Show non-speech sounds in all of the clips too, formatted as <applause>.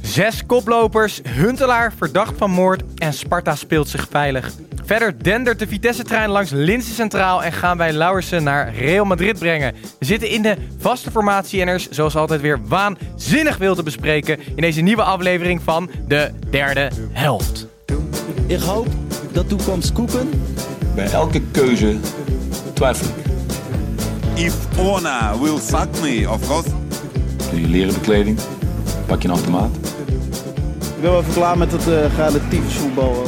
Zes koplopers, Huntelaar verdacht van moord en Sparta speelt zich veilig. Verder dendert de Vitesse-trein langs Linse Centraal en gaan wij Lauwersen naar Real Madrid brengen. We zitten in de vaste formatie en er is zoals altijd weer waanzinnig veel te bespreken in deze nieuwe aflevering van de derde helft. Ik hoop dat toekomst koeken. Bij elke keuze twijfel ik. If Ona will suck me, of course. Doe je leren bekleding, pak je een automaat. Ik ben wel even klaar met het uh, relatief voetbal.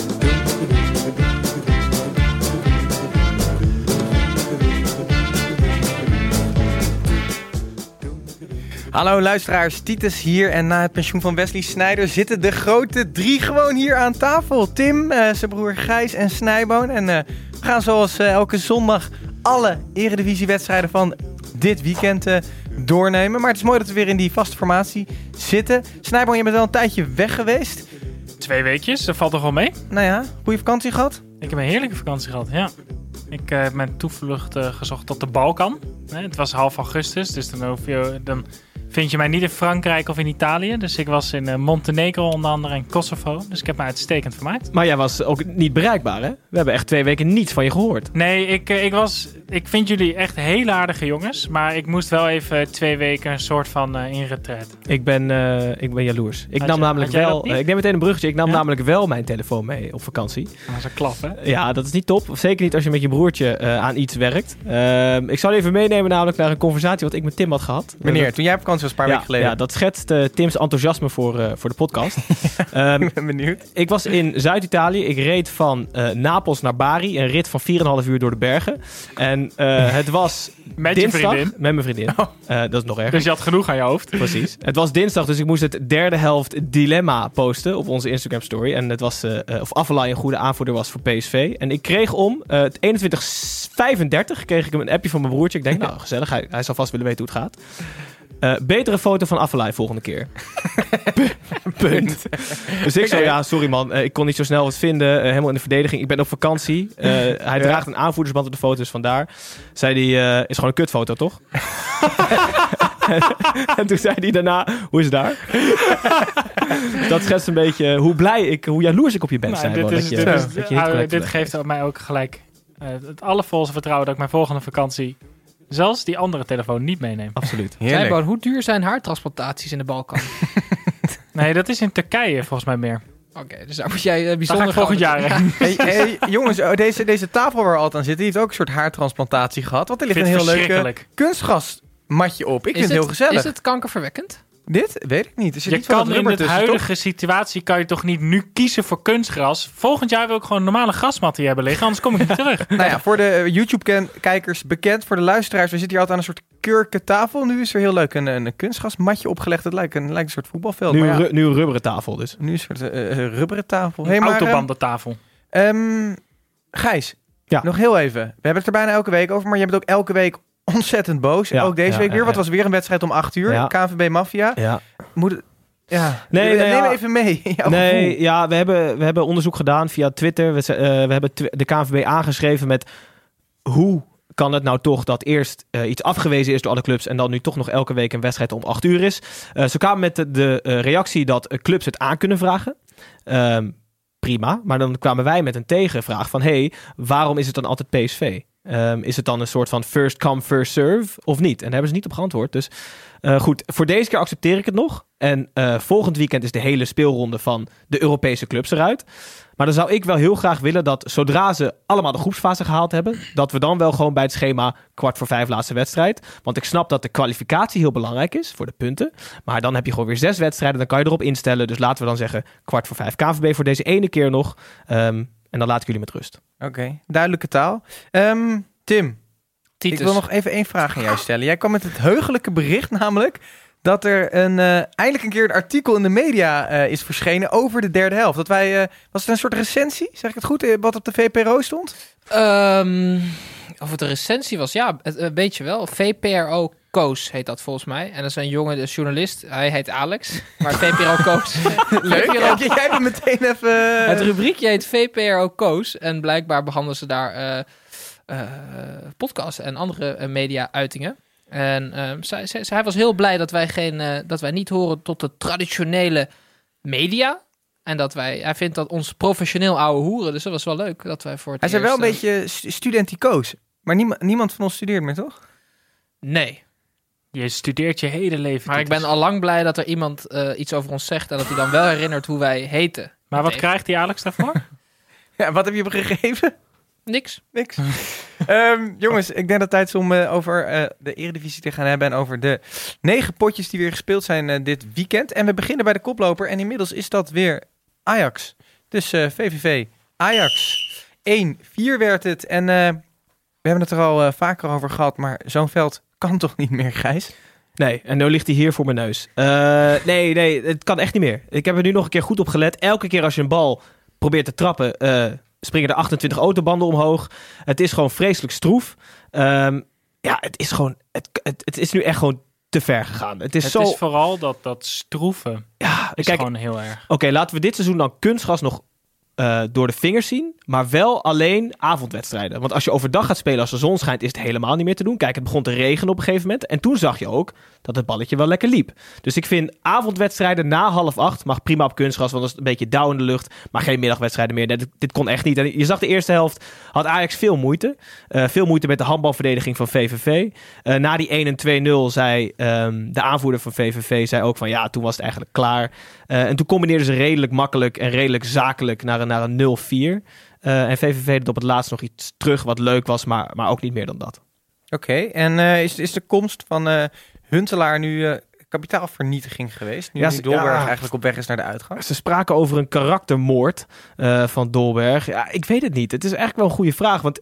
Hallo luisteraars, Titus hier en na het pensioen van Wesley Snijder zitten de grote drie gewoon hier aan tafel. Tim, uh, zijn broer Gijs en Snijboon. En uh, we gaan zoals uh, elke zondag alle eredivisiewedstrijden van dit weekend doornemen. Maar het is mooi dat we weer in die vaste formatie zitten. Snijboon, je bent wel een tijdje weg geweest. Twee weekjes, dat valt toch wel mee? Nou ja, goede vakantie gehad? Ik heb een heerlijke vakantie gehad, ja. Ik heb mijn toevlucht gezocht tot de Balkan. Het was half augustus, dus dan, hoef je, dan vind je mij niet in Frankrijk of in Italië. Dus ik was in Montenegro onder andere en Kosovo. Dus ik heb me uitstekend vermaakt. Maar jij was ook niet bereikbaar, hè? We hebben echt twee weken niets van je gehoord. Nee, ik, ik, was, ik vind jullie echt hele aardige jongens. Maar ik moest wel even twee weken een soort van uh, in retreat. Ik ben, uh, ik ben jaloers. Ik had nam je, namelijk wel... Uh, ik neem meteen een bruggetje. Ik nam ja? namelijk wel mijn telefoon mee op vakantie. Dat is een klap, hè? Ja, dat is niet top. Zeker niet als je met je broertje aan iets werkt. Ehm, ik zal even meenemen namelijk naar een conversatie wat ik met Tim had gehad. Meneer, toen jij op vakantie was een paar ja, weken geleden. Ja, dat schetst uh, Tim's enthousiasme voor, uh, voor de podcast. um, <laughs> ik ben benieuwd. Ik was in Zuid-Italië. Ik reed van uh, Napels naar Bari. Een rit van 4,5 uur door de bergen. En het was <laughs> Met dinsdag, je vriendin? Met mijn vriendin. Oh. dat is nog erg. Dus je had genoeg aan je hoofd? Precies. Het was dinsdag, dus ik moest het derde helft dilemma posten op onze Instagram story. En het was of Avalai een goede aanvoerder was voor PSV. En ik kreeg om 21.35 kreeg ik een appje van mijn broertje. Ik denk, <laughs> nou gezellig, hij, hij zal vast willen weten hoe het gaat. Uh, betere foto van Affelay volgende keer. <laughs> Punt. dus ik zei, ja, sorry man, uh, ik kon niet zo snel wat vinden. Uh, helemaal in de verdediging. Ik ben op vakantie. <laughs> hij ja. draagt een aanvoerdersband op de foto's, vandaar. Zei hij, is gewoon een kutfoto, toch? <laughs> en toen zei hij daarna, hoe is het daar? dat schetst een beetje hoe blij ik, hoe jaloers ik op je ben. Nou, dit, is, je, dit, is, dit geeft mij ook gelijk het allervolste vertrouwen dat ik mijn volgende vakantie Zelfs die andere telefoon niet meenemen. Absoluut. Zijboon, hoe duur zijn haartransplantaties in de Balkan? <laughs> nee, dat is in Turkije volgens mij meer. Oké, okay, dus daar moet jij uh, bijzonder volgend jaar ja. <laughs> hey, hey, jongens, deze, deze tafel waar we altijd aan zitten, die heeft ook een soort haartransplantatie gehad. Want er ligt een heel leuk kunstgasmatje op. Ik is vind het heel gezellig. Is het kankerverwekkend? Dit weet ik niet. Er zit je niet kan in de huidige toch? situatie kan je toch niet nu kiezen voor kunstgras. Volgend jaar wil ik gewoon normale grasmatten hier hebben liggen, anders kom ik niet <laughs> terug. nou ja, voor de YouTube-kijkers bekend, voor de luisteraars, we zitten hier altijd aan een soort kurken tafel. Nu is er heel leuk een, een kunstgasmatje opgelegd. Het lijkt een, lijkt een soort voetbalveld. Nu, maar ja, nu een rubberen tafel dus. Nu is het een uh, rubberen tafel. Een hey, maar, autobandentafel. Um, Gijs, ja. nog heel even. We hebben het er bijna elke week over, maar je bent ook elke week ontzettend boos. Ja, ook deze ja, week weer. Wat was weer een wedstrijd om 8 uur. Ja. KNVB Mafia. Ja. Moet. Ja, Nee, neem nou ja. even mee. Nee, gevoel. ja, we hebben, we hebben onderzoek gedaan via Twitter. We, eh, we hebben de KNVB aangeschreven met hoe kan het nou toch dat eerst eh, iets afgewezen is door alle clubs en dan nu toch nog elke week een wedstrijd om acht uur is. Eh, ze kwamen met de, de reactie dat clubs het aan kunnen vragen. Ehm, prima, maar dan kwamen wij met een tegenvraag van hey, waarom is het dan altijd PSV? Ehm, is het dan een soort van first come, first serve of niet? En daar hebben ze niet op geantwoord. Dus eh, goed, voor deze keer accepteer ik het nog. En eh, volgend weekend is de hele speelronde van de Europese clubs eruit. Maar dan zou ik wel heel graag willen dat zodra ze allemaal de groepsfase gehaald hebben, dat we dan wel gewoon bij het schema kwart voor vijf laatste wedstrijd. Want ik snap dat de kwalificatie heel belangrijk is voor de punten. Maar dan heb je gewoon weer zes wedstrijden, dan kan je erop instellen. Dus laten we dan zeggen kwart voor vijf KVB voor deze ene keer nog. Ehm, en dan laat ik jullie met rust. Oké, duidelijke taal. Ehm, Tim, Titus. ik wil nog even één vraag aan jou stellen. Jij kwam met het heugelijke bericht namelijk dat er een, eh, eindelijk een keer een artikel in de media eh, is verschenen over de derde helft. Dat wij, eh, was het een soort recensie, zeg ik het goed, wat op de VPRO stond? Ehm, of het een recensie was, ja, het, een beetje wel. VPRO Koos heet dat volgens mij. En dat is een jongen, de journalist. Hij heet Alex, maar VPRO Koos. <laughs> Leuk, VPRO ja, jij bent meteen even... Het rubriekje heet VPRO Koos. En blijkbaar behandelen ze daar eh eh podcasts en andere eh, media-uitingen. En ehm, zij, zij, zij was heel blij dat wij, geen, eh, dat wij niet horen tot de traditionele media. En dat wij, hij vindt dat ons professioneel ouwe hoeren. Dus dat was wel leuk dat wij voor het Hij is wel een eerst, eh, beetje stu- studenticoos. Maar niemand, niemand van ons studeert meer, toch? Nee, Je studeert je hele leven. maar ik ben al lang blij dat er iemand eh, iets over ons zegt. En dat hij dan wel herinnert hoe wij heten. Maar wat krijgt die Alex daarvoor? <laughs> Ja, wat heb je hem gegeven? Niks. Niks. <laughs> Ehm, jongens, ik denk dat het tijd is om eh, over eh, de Eredivisie te gaan hebben. En over de negen potjes die weer gespeeld zijn dit weekend. En we beginnen bij de koploper. En inmiddels is dat weer Ajax. Dus eh, VVV Ajax. 1-4 werd het. En eh, we hebben het er al eh, vaker over gehad. Maar zo'n veld kan toch niet meer, Gijs? Nee, en nu ligt hij hier voor mijn neus. Eh, nee, nee, het kan echt niet meer. Ik heb er nu nog een keer goed op gelet. Elke keer als je een bal probeert te trappen, eh, springen er 28 autobanden omhoog. Het is gewoon vreselijk stroef. Ehm, ja, het is gewoon, het, het, het is nu echt gewoon te ver gegaan. Het is Het zo, is vooral dat, dat stroeven ja, is kijk, gewoon heel erg. Oké, laten we dit seizoen dan kunstgras nog eh, door de vingers zien. Maar wel alleen avondwedstrijden. Want als je overdag gaat spelen als de zon schijnt, is het helemaal niet meer te doen. Kijk, het begon te regenen op een gegeven moment. En toen zag je ook dat het balletje wel lekker liep. Dus ik vind avondwedstrijden na half acht mag prima op kunstgras. Want dat is een beetje dauw in de lucht. Maar geen middagwedstrijden meer. Dit, dit kon echt niet. Je zag de eerste helft had Ajax veel moeite. Eh, veel moeite met de handbalverdediging van VVV. Eh, na die 1 en 2-0 zei ehm, de aanvoerder van VVV zei ook van ja, toen was het eigenlijk klaar. Eh, en toen combineerden ze redelijk makkelijk en redelijk zakelijk naar een, naar een 0-4. Eh, en VVV deed op het laatst nog iets terug wat leuk was, maar, maar ook niet meer dan dat. Oké, en eh, is, is de komst van Huntelaar nu kapitaalvernietiging geweest? Nu, Ja, ze- Dolberg ja. eigenlijk op weg is naar de uitgang? Ze spraken over een karaktermoord van Dolberg. Ja, ik weet het niet. Het is eigenlijk wel een goede vraag, want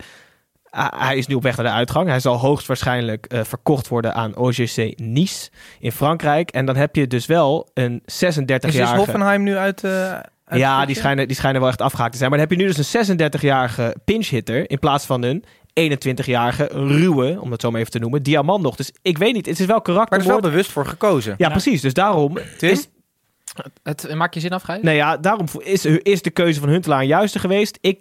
hij is nu op weg naar de uitgang. Hij zal hoogstwaarschijnlijk eh, verkocht worden aan OGC Nice in Frankrijk. En dan heb je dus wel een Is dus 36-jarige... Hoffenheim nu uit... eh, uit Ja, die schijnen, die schijnen wel echt afgehaakt te zijn. Maar dan heb je nu dus een 36-jarige pinch-hitter in plaats van een 21-jarige ruwe, om het zo maar even te noemen, diamant nog. Dus ik weet niet, het is wel Maar er is wel bewust voor gekozen. Ja, precies. Dus daarom Tim? is, Het, maak je zin af, Gijs? nee, ja, daarom is, is de keuze van Huntelaar een juiste geweest. Ik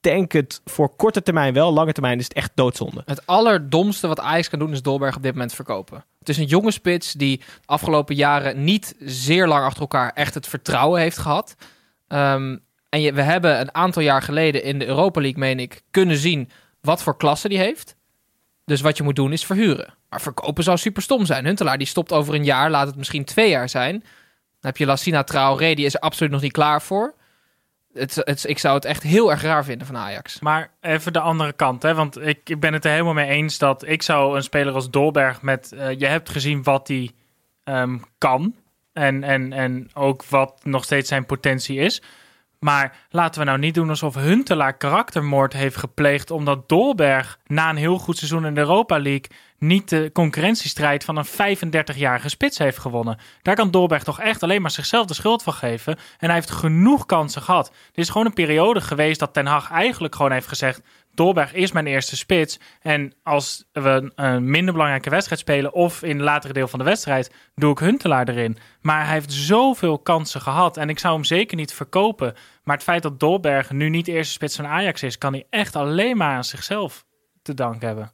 denk het voor korte termijn wel, lange termijn is het echt doodzonde. Het allerdomste wat Ajax kan doen is Dolberg op dit moment verkopen. Het is een jonge spits die de afgelopen jaren niet zeer lang achter elkaar echt het vertrouwen heeft gehad. Ehm, en we hebben een aantal jaar geleden in de Europa League, meen ik, kunnen zien wat voor klasse die heeft. Dus wat je moet doen is verhuren. Maar verkopen zou super stom zijn. Huntelaar die stopt over een jaar, laat het misschien twee jaar zijn. Dan heb je Lassina Traoré, die is er absoluut nog niet klaar voor. Het, het, ik zou het echt heel erg raar vinden van Ajax. Maar even de andere kant, hè? want ik, ik ben het er helemaal mee eens dat ik zou een speler als Dolberg met, eh, je hebt gezien wat hij ehm, kan en, en, en ook wat nog steeds zijn potentie is. Maar laten we nou niet doen alsof Huntelaar karaktermoord heeft gepleegd omdat Dolberg na een heel goed seizoen in de Europa League niet de concurrentiestrijd van een 35-jarige spits heeft gewonnen. Daar kan Dolberg toch echt alleen maar zichzelf de schuld van geven. En hij heeft genoeg kansen gehad. Er is gewoon een periode geweest dat Ten Hag eigenlijk gewoon heeft gezegd... Dolberg is mijn eerste spits. En als we een minder belangrijke wedstrijd spelen... of in het latere deel van de wedstrijd, doe ik Huntelaar erin. Maar hij heeft zoveel kansen gehad. En ik zou hem zeker niet verkopen. Maar het feit dat Dolberg nu niet eerste spits van Ajax is... kan hij echt alleen maar aan zichzelf te danken hebben.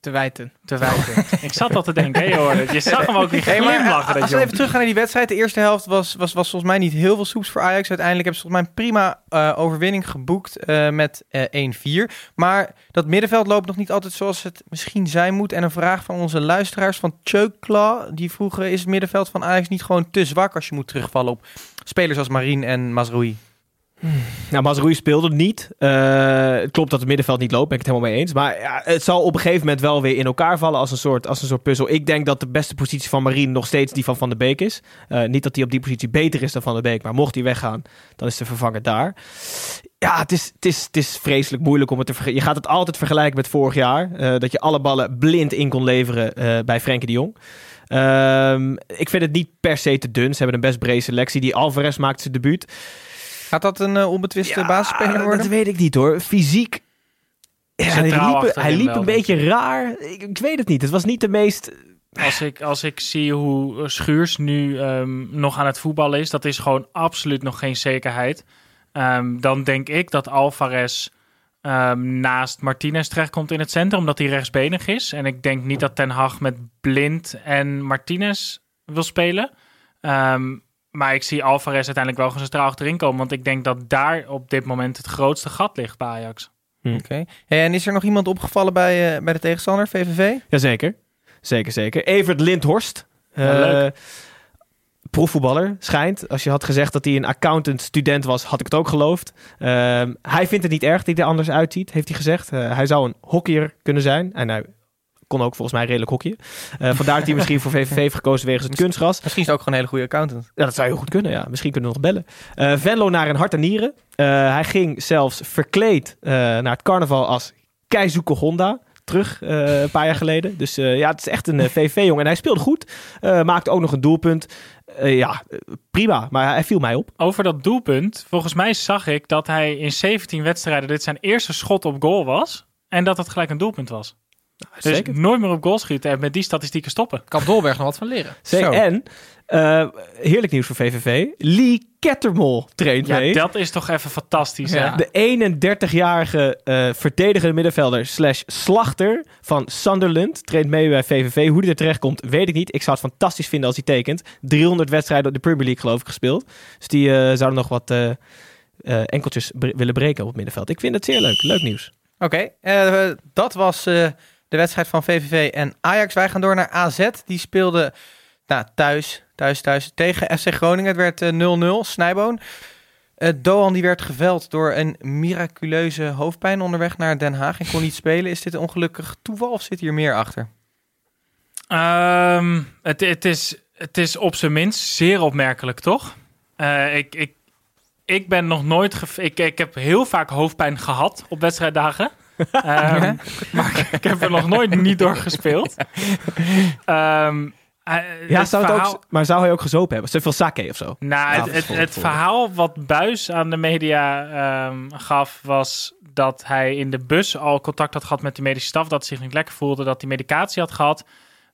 Te wijten. Te wijten. <laughs> ik zat al te denken, hé hoor. Je zag hem ook weer <laughs> Hey, glimlachen. eh, als we even teruggaan naar die wedstrijd. De eerste helft was, was, was volgens mij niet heel veel soeps voor Ajax. Uiteindelijk hebben ze volgens mij een prima eh, overwinning geboekt eh, met eh 1-4. Maar dat middenveld loopt nog niet altijd zoals het misschien zijn moet. En een vraag van onze luisteraars van Chukla. Die vroegen, is het middenveld van Ajax niet gewoon te zwak als je moet terugvallen op spelers als Marien en Mazroui? Nou, Mazraoui speelde niet. Eh, het klopt dat het middenveld niet loopt, ben ik het helemaal mee eens. Maar ja, het zal op een gegeven moment wel weer in elkaar vallen als een soort, als een soort puzzel. Ik denk dat de beste positie van Marien nog steeds die van Van der Beek is. Eh, niet dat hij op die positie beter is dan Van der Beek, maar mocht hij weggaan, dan is de vervanger daar. Ja, het is, het is, het is vreselijk moeilijk om het te vergelijken. Je gaat het altijd vergelijken met vorig jaar. eh, dat je alle ballen blind in kon leveren eh, bij Frenkie de Jong. Ehm, ik vind het niet per se te dun. Ze hebben een best brede selectie. Die Alvarez maakt zijn debuut. Gaat dat een eh, onbetwiste basisspeler worden? Dat weet ik niet hoor. Fysiek. Ja, hij liep, hij liep wel, een beetje raar. Ik, ik weet het niet. Het was niet de meest. Als ik, als ik zie hoe Schuurs nu ehm, nog aan het voetballen is, dat is gewoon absoluut nog geen zekerheid. Ehm, dan denk ik dat Alvarez ehm, naast Martinez terechtkomt in het centrum, omdat hij rechtsbenig is. En ik denk niet dat Ten Hag met Blind en Martinez wil spelen. Maar ik zie Alvarez uiteindelijk wel gewoon centraal achterin komen, want ik denk dat daar op dit moment het grootste gat ligt bij Ajax. Oké. Hey, en is er nog iemand opgevallen bij, eh, bij de tegenstander, VVV? Jazeker. Zeker, zeker. Evert Lindhorst. Ja, Eh, leuk. proefvoetballer, schijnt. Als je had gezegd dat hij een accountant-student was, had ik het ook geloofd. Ehm, hij vindt het niet erg dat hij er anders uitziet, heeft hij gezegd. Eh, hij zou een hockeyer kunnen zijn. En hij kon ook volgens mij redelijk hockeyen. Eh, vandaar dat hij misschien voor VVV heeft gekozen wegens het kunstgras. Misschien is het ook gewoon een hele goede accountant. Ja, dat zou heel goed kunnen, ja. Misschien kunnen we nog bellen. Eh, Venlo naar een hart en nieren. Eh, hij ging zelfs verkleed eh, naar het carnaval als Keizuke Honda. Terug, eh, een paar jaar geleden. Dus eh, ja, het is echt een VV-jongen. En hij speelde goed. Eh, maakte ook nog een doelpunt. Eh, ja, prima. Maar hij viel mij op. Over dat doelpunt, volgens mij zag ik dat hij in 17 wedstrijden dit zijn eerste schot op goal was. En dat het gelijk een doelpunt was. Dus Zeker. nooit meer op goal schieten en met die statistieken stoppen. Kan Dolberg nog wat van leren. <laughs> En, eh, heerlijk nieuws voor VVV. Lee Kettermol traint Ja, mee. dat is toch even fantastisch. Ja. Hè? De 31-jarige eh verdedigende middenvelder slash slachter van Sunderland traint mee bij VVV. Hoe hij er terecht komt, weet ik niet. Ik zou het fantastisch vinden als hij tekent. 300 wedstrijden op de Premier League geloof ik gespeeld. Dus die eh, zouden nog wat enkeltjes bre- willen breken op het middenveld. Ik vind het zeer leuk. Leuk nieuws. Oké, eh, dat was eh, de wedstrijd van VVV en Ajax. Wij gaan door naar AZ. Die speelde nou, thuis, thuis, thuis tegen FC Groningen. Het werd eh, 0-0, Snijboon. Eh, Doan die werd geveld door een miraculeuze hoofdpijn onderweg naar Den Haag en kon niet spelen. Is dit ongelukkig toeval of zit hier meer achter? Ehm, het, het, is, het is op zijn minst zeer opmerkelijk, toch? Eh, ik, ik, ik ben nog nooit... Ik, ik heb heel vaak hoofdpijn gehad op wedstrijddagen. Ehm, maar ik, heb er nog nooit niet door gespeeld. Ehm, eh, Ja, zou het verhaal- ook, maar zou hij ook gezopen hebben? Te veel sake of zo? Nou, het, het, het verhaal wat Buis aan de media ehm, gaf, was dat hij in de bus al contact had gehad met de medische staf, dat hij zich niet lekker voelde, dat hij medicatie had gehad,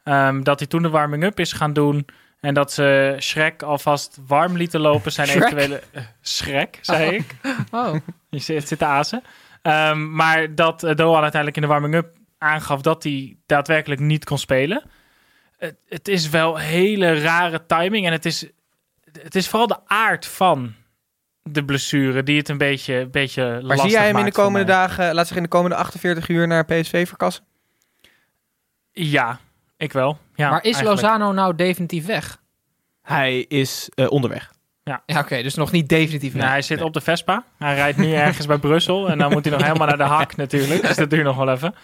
ehm, dat hij toen de warming-up is gaan doen en dat ze Shrek alvast warm lieten lopen, zijn Shrek? eventuele... eh, Shrek, zei ik. Oh, <laughs> Je zit, zit te azen. Ehm, maar dat eh, Doan uiteindelijk in de warming-up aangaf dat hij daadwerkelijk niet kon spelen. Het, het is wel hele rare timing. En het is, het is vooral de aard van de blessure die het een beetje, beetje Maar lastig zie jij hem in de maakt komende dagen, laat zich in de komende 48 uur naar PSV verkassen? Ja, ik wel. Ja, maar is eigenlijk. Lozano nou definitief weg? Hij is eh, onderweg. Ja, oké, dus nog niet definitief. Nou, hij zit op de Vespa. Hij rijdt nu ergens bij Brussel. En dan moet hij nog helemaal naar de <laughs> hak natuurlijk. Dus dat duurt nog wel even.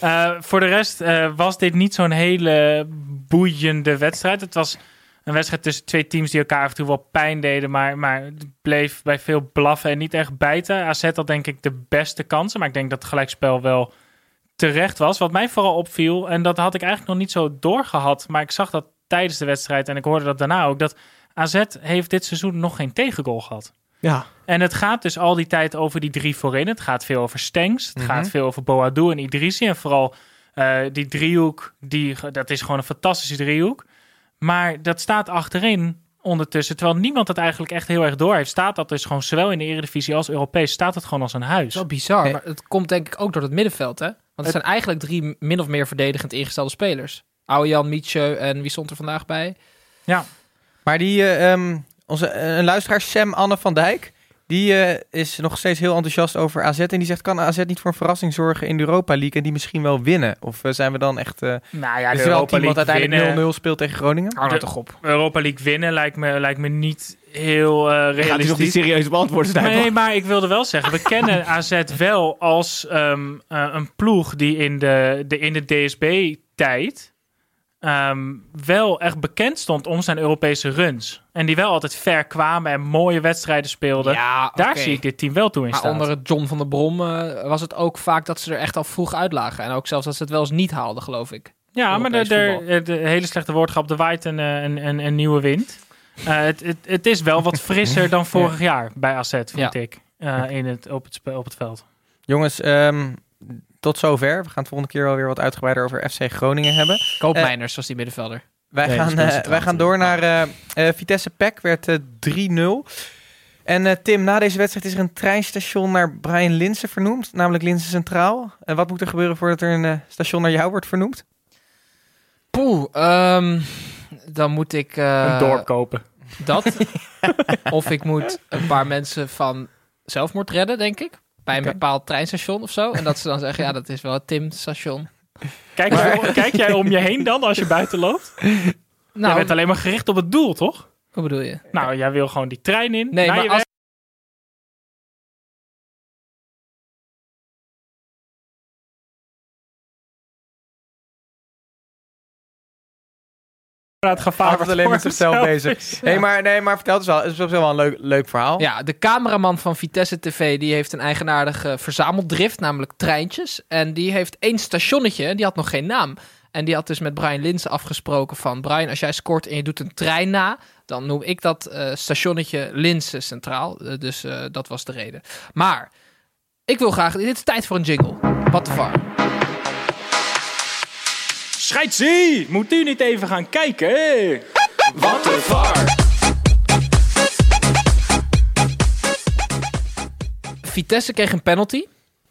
Eh, voor de rest eh, was dit niet zo'n hele boeiende wedstrijd. Het was een wedstrijd tussen twee teams die elkaar af en toe wel pijn deden. Maar, maar het bleef bij veel blaffen en niet echt bijten. AZ had denk ik de beste kansen. Maar ik denk dat het gelijkspel wel terecht was. Wat mij vooral opviel, en dat had ik eigenlijk nog niet zo doorgehad. Maar ik zag dat tijdens de wedstrijd en ik hoorde dat daarna ook. Dat AZ heeft dit seizoen nog geen tegengoal gehad. Ja, En het gaat dus al die tijd over die drie voorin. Het gaat veel over Stengs. Het Mhm. gaat veel over Boadou en Idrissi. En vooral eh, die driehoek, die, dat is gewoon een fantastische driehoek. Maar dat staat achterin ondertussen. Terwijl niemand het eigenlijk echt heel erg door heeft. Staat dat dus gewoon zowel in de Eredivisie als Europees. Staat het gewoon als een Dat huis. is wel bizar, Hey. maar het komt denk ik ook door het middenveld, hè? Want het, Het- zijn eigenlijk drie min of meer verdedigend ingestelde spelers. Oude Jan, Mietje en wie stond er vandaag bij? Maar die, eh, ehm, onze, eh, een luisteraar, Sam Anne van Dijk, die eh, is nog steeds heel enthousiast over AZ. En die zegt, kan AZ niet voor een verrassing zorgen in de Europa League en die misschien wel winnen? Of zijn we dan echt... eh Nou ja, is de er wel een Europa team wat League uiteindelijk 0-0 winnen. speelt tegen Groningen? Hou nou De- toch op. Europa League winnen lijkt me, lijkt me niet heel eh gaat hij nog realistisch. niet serieus beantwoorden, Snijboon? Nee, maar ik wilde wel zeggen, we kennen <laughs> AZ wel als ehm, eh, een ploeg die in de, de, in de DSB-tijd ehm, wel echt bekend stond om zijn Europese runs. En die wel altijd ver kwamen en mooie wedstrijden speelden. Ja, Daar zie ik dit team wel toe in Maar staan. onder het John van der Brom eh, was het ook vaak dat ze er echt al vroeg uitlagen. En ook zelfs dat ze het wel eens niet haalden, geloof ik. Ja, maar de, de, de hele slechte woordgrap, de waait een, eh, een, een, een nieuwe wind. Eh, het, het, het is wel wat frisser dan <laughs> vorig jaar bij AZ, vind Ja. ik. eh, in het, op, het, op het veld. Jongens, ehm, tot zover. We gaan het volgende keer wel weer wat uitgebreider over FC Groningen hebben. Koopmijners was die middenvelder. Wij, Nee, gaan, eh, wij gaan door naar eh, eh, Vitesse PEC, werd eh, 3-0. En eh, Tim, na deze wedstrijd is er een treinstation naar Brian Linsen vernoemd, namelijk Linsen Centraal. En wat moet er gebeuren voordat er een station naar jou wordt vernoemd? Poeh, ehm, dan moet ik... eh, een dorp kopen. Dat. <laughs> of ik moet een paar mensen van zelfmoord redden, denk ik. Bij een bepaald treinstation of zo. En dat ze dan zeggen, ja, dat is wel het Tim-station. Kijk, jij- kijk jij om je heen dan als je buiten loopt? <laughs> jij Nou, bent alleen maar gericht op het doel, toch? hoe bedoel je? Nou, jij wil gewoon die trein in. Nee, maar je als, het gevaar Altijd alleen met zichzelf bezig. Nee, maar, nee, maar vertel het wel. Het is op zich wel een leuk, leuk verhaal. Ja, de cameraman van Vitesse TV die heeft een eigenaardige verzameldrift, namelijk treintjes. En die heeft één stationnetje, die had nog geen naam. En die had dus met Brian Linsen afgesproken van... Brian, als jij scoort en je doet een trein na... dan noem ik dat eh, stationnetje Linsen Centraal. Eh, dus eh, dat was de reden. Maar, ik wil graag... Dit is tijd voor een jingle. Wat de var. Scheidsie! Moet u niet even gaan kijken? Wat de var. Vitesse kreeg een penalty.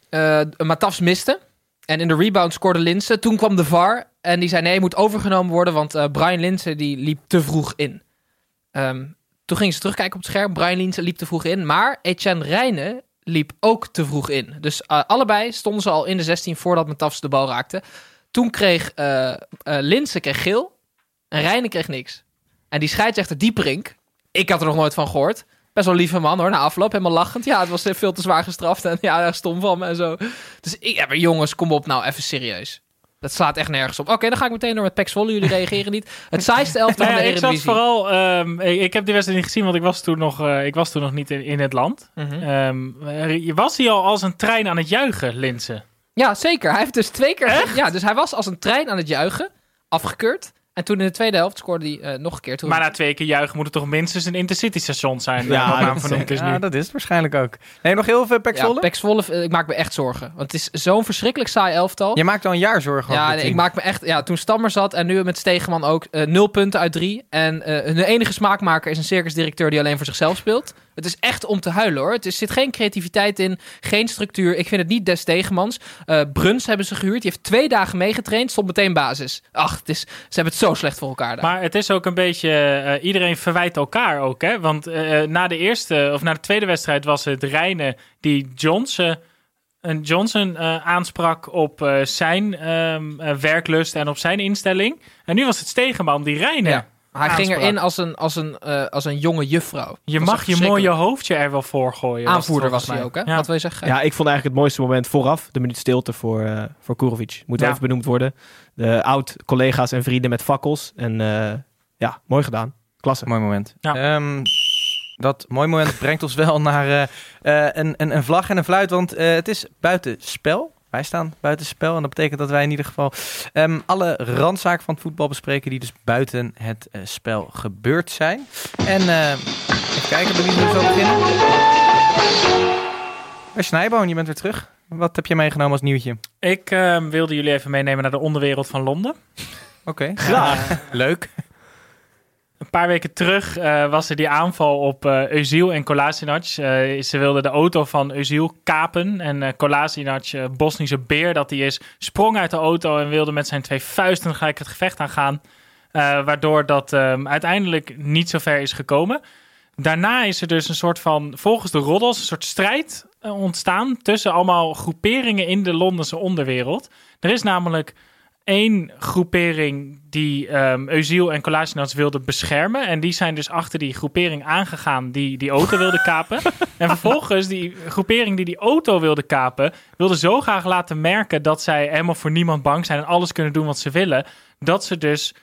Eh Matafs miste. En in de rebound scoorde Linsen. Toen kwam de VAR. En die zei nee, moet overgenomen worden. Want eh, Brian Linsen die liep te vroeg in. Ehm, toen gingen ze terugkijken op het scherm. Brian Linsen liep te vroeg in. Maar Etienne Rijnen liep ook te vroeg in. Dus eh, allebei stonden ze al in de 16 voordat Matafs de bal raakte. Toen kreeg eh, Linsen kreeg geel. En Rijnen kreeg niks. En die scheidsrechter Dieperink, ik had er nog nooit van gehoord. Best wel lieve man hoor, na afloop helemaal lachend. Ja, het was eh, veel te zwaar gestraft en ja, erg <laughs> stom van me en zo. Dus ik heb jongens, kom op nou, even serieus. Dat slaat echt nergens op. Oké, dan ga ik meteen door met Pax Volle. Jullie reageren niet. Het saaiste elftal Nou van ja, de ik zat vooral... ehm, ik, ik heb die wedstrijd niet gezien, want ik was toen nog, ik was toen nog niet in, in het land. Mhm. Ehm, je was hij al als een trein aan het juichen, Linsen? Ja, zeker. Hij heeft dus twee keer... Ja, dus hij was als een trein aan het juichen. Afgekeurd. En toen in de tweede helft scoorde hij eh, nog een keer. Toen Maar na twee keer juichen moet het toch minstens een intercity station zijn? Ja, Ja, dat is is ja, nu. dat is het waarschijnlijk ook. Nee, nog heel veel Pek ja, Zwolle? Pax Volle, eh, ik maak me echt zorgen. Want het is zo'n verschrikkelijk saai elftal. Je maakt al een jaar zorgen over Ja, nee, ik maak me echt. Ja, toen Stammer zat en nu met Stegeman ook eh, nul punten uit drie. En eh de enige smaakmaker is een circusdirecteur die alleen voor zichzelf speelt. Het is echt om te huilen hoor. Is, zit geen creativiteit in, geen structuur. Ik vind het niet des Stegemans. Eh, Bruns hebben ze gehuurd. Die heeft twee dagen meegetraind, stond meteen basis. Ach, het is, ze hebben het zo slecht voor elkaar daar. Maar het is ook een beetje... eh, iedereen verwijt elkaar ook, hè? Want eh, na de eerste, of na de tweede wedstrijd was het Rijnen die Johnson... een Johnson aansprak op zijn ehm, eh, werklust en op zijn instelling. En nu was het Stegeman die Rijnen. Ja. Hij ging erin als een, als een, eh, als een jonge juffrouw. Je was mag je mooie hoofdje er wel voor gooien. Aanvoerder was hij ook, hè? Ja. Wat wil je zeggen? Ja, ik vond eigenlijk het mooiste moment vooraf. De minuut stilte voor, eh voor Kurovic. Moet Ja. even benoemd worden. De oud-collega's en vrienden met fakkels. En eh, ja, mooi gedaan. Klasse. Mooi moment. Ja. Ehm, dat mooi moment brengt ons wel naar eh, eh, een, een, een vlag en een fluit, want eh, het is buitenspel. Wij staan buitenspel en dat betekent dat wij in ieder geval ehm, alle randzaken van het voetbal bespreken die dus buiten het eh, spel gebeurd zijn. En eh, even kijken, wie we zo beginnen? Bij Snijboon, je bent weer terug. Wat heb je meegenomen als nieuwtje? Ik ehm, wilde jullie even meenemen naar de onderwereld van Londen. Oké, Graag. <laughs> leuk. Een paar weken terug eh, was er die aanval op Özil en Kolasinac. Eh, ze wilden de auto van Özil kapen. En eh Kolasinac, Bosnische beer dat hij is, sprong uit de auto en wilde met zijn twee vuisten gelijk het gevecht aangaan. Waardoor dat ehm, uiteindelijk niet zo ver is gekomen. Daarna is er dus een soort van, volgens de roddels, een soort strijd ontstaan tussen allemaal groeperingen in de Londense onderwereld. Er is namelijk één groepering die ehm Özil en Kolasinac wilde beschermen. En die zijn dus achter die groepering aangegaan die die auto wilde <laughs> kapen. en vervolgens die groepering die die auto wilde kapen... wilde zo graag laten merken dat zij helemaal voor niemand bang zijn... en alles kunnen doen wat ze willen... dat ze dus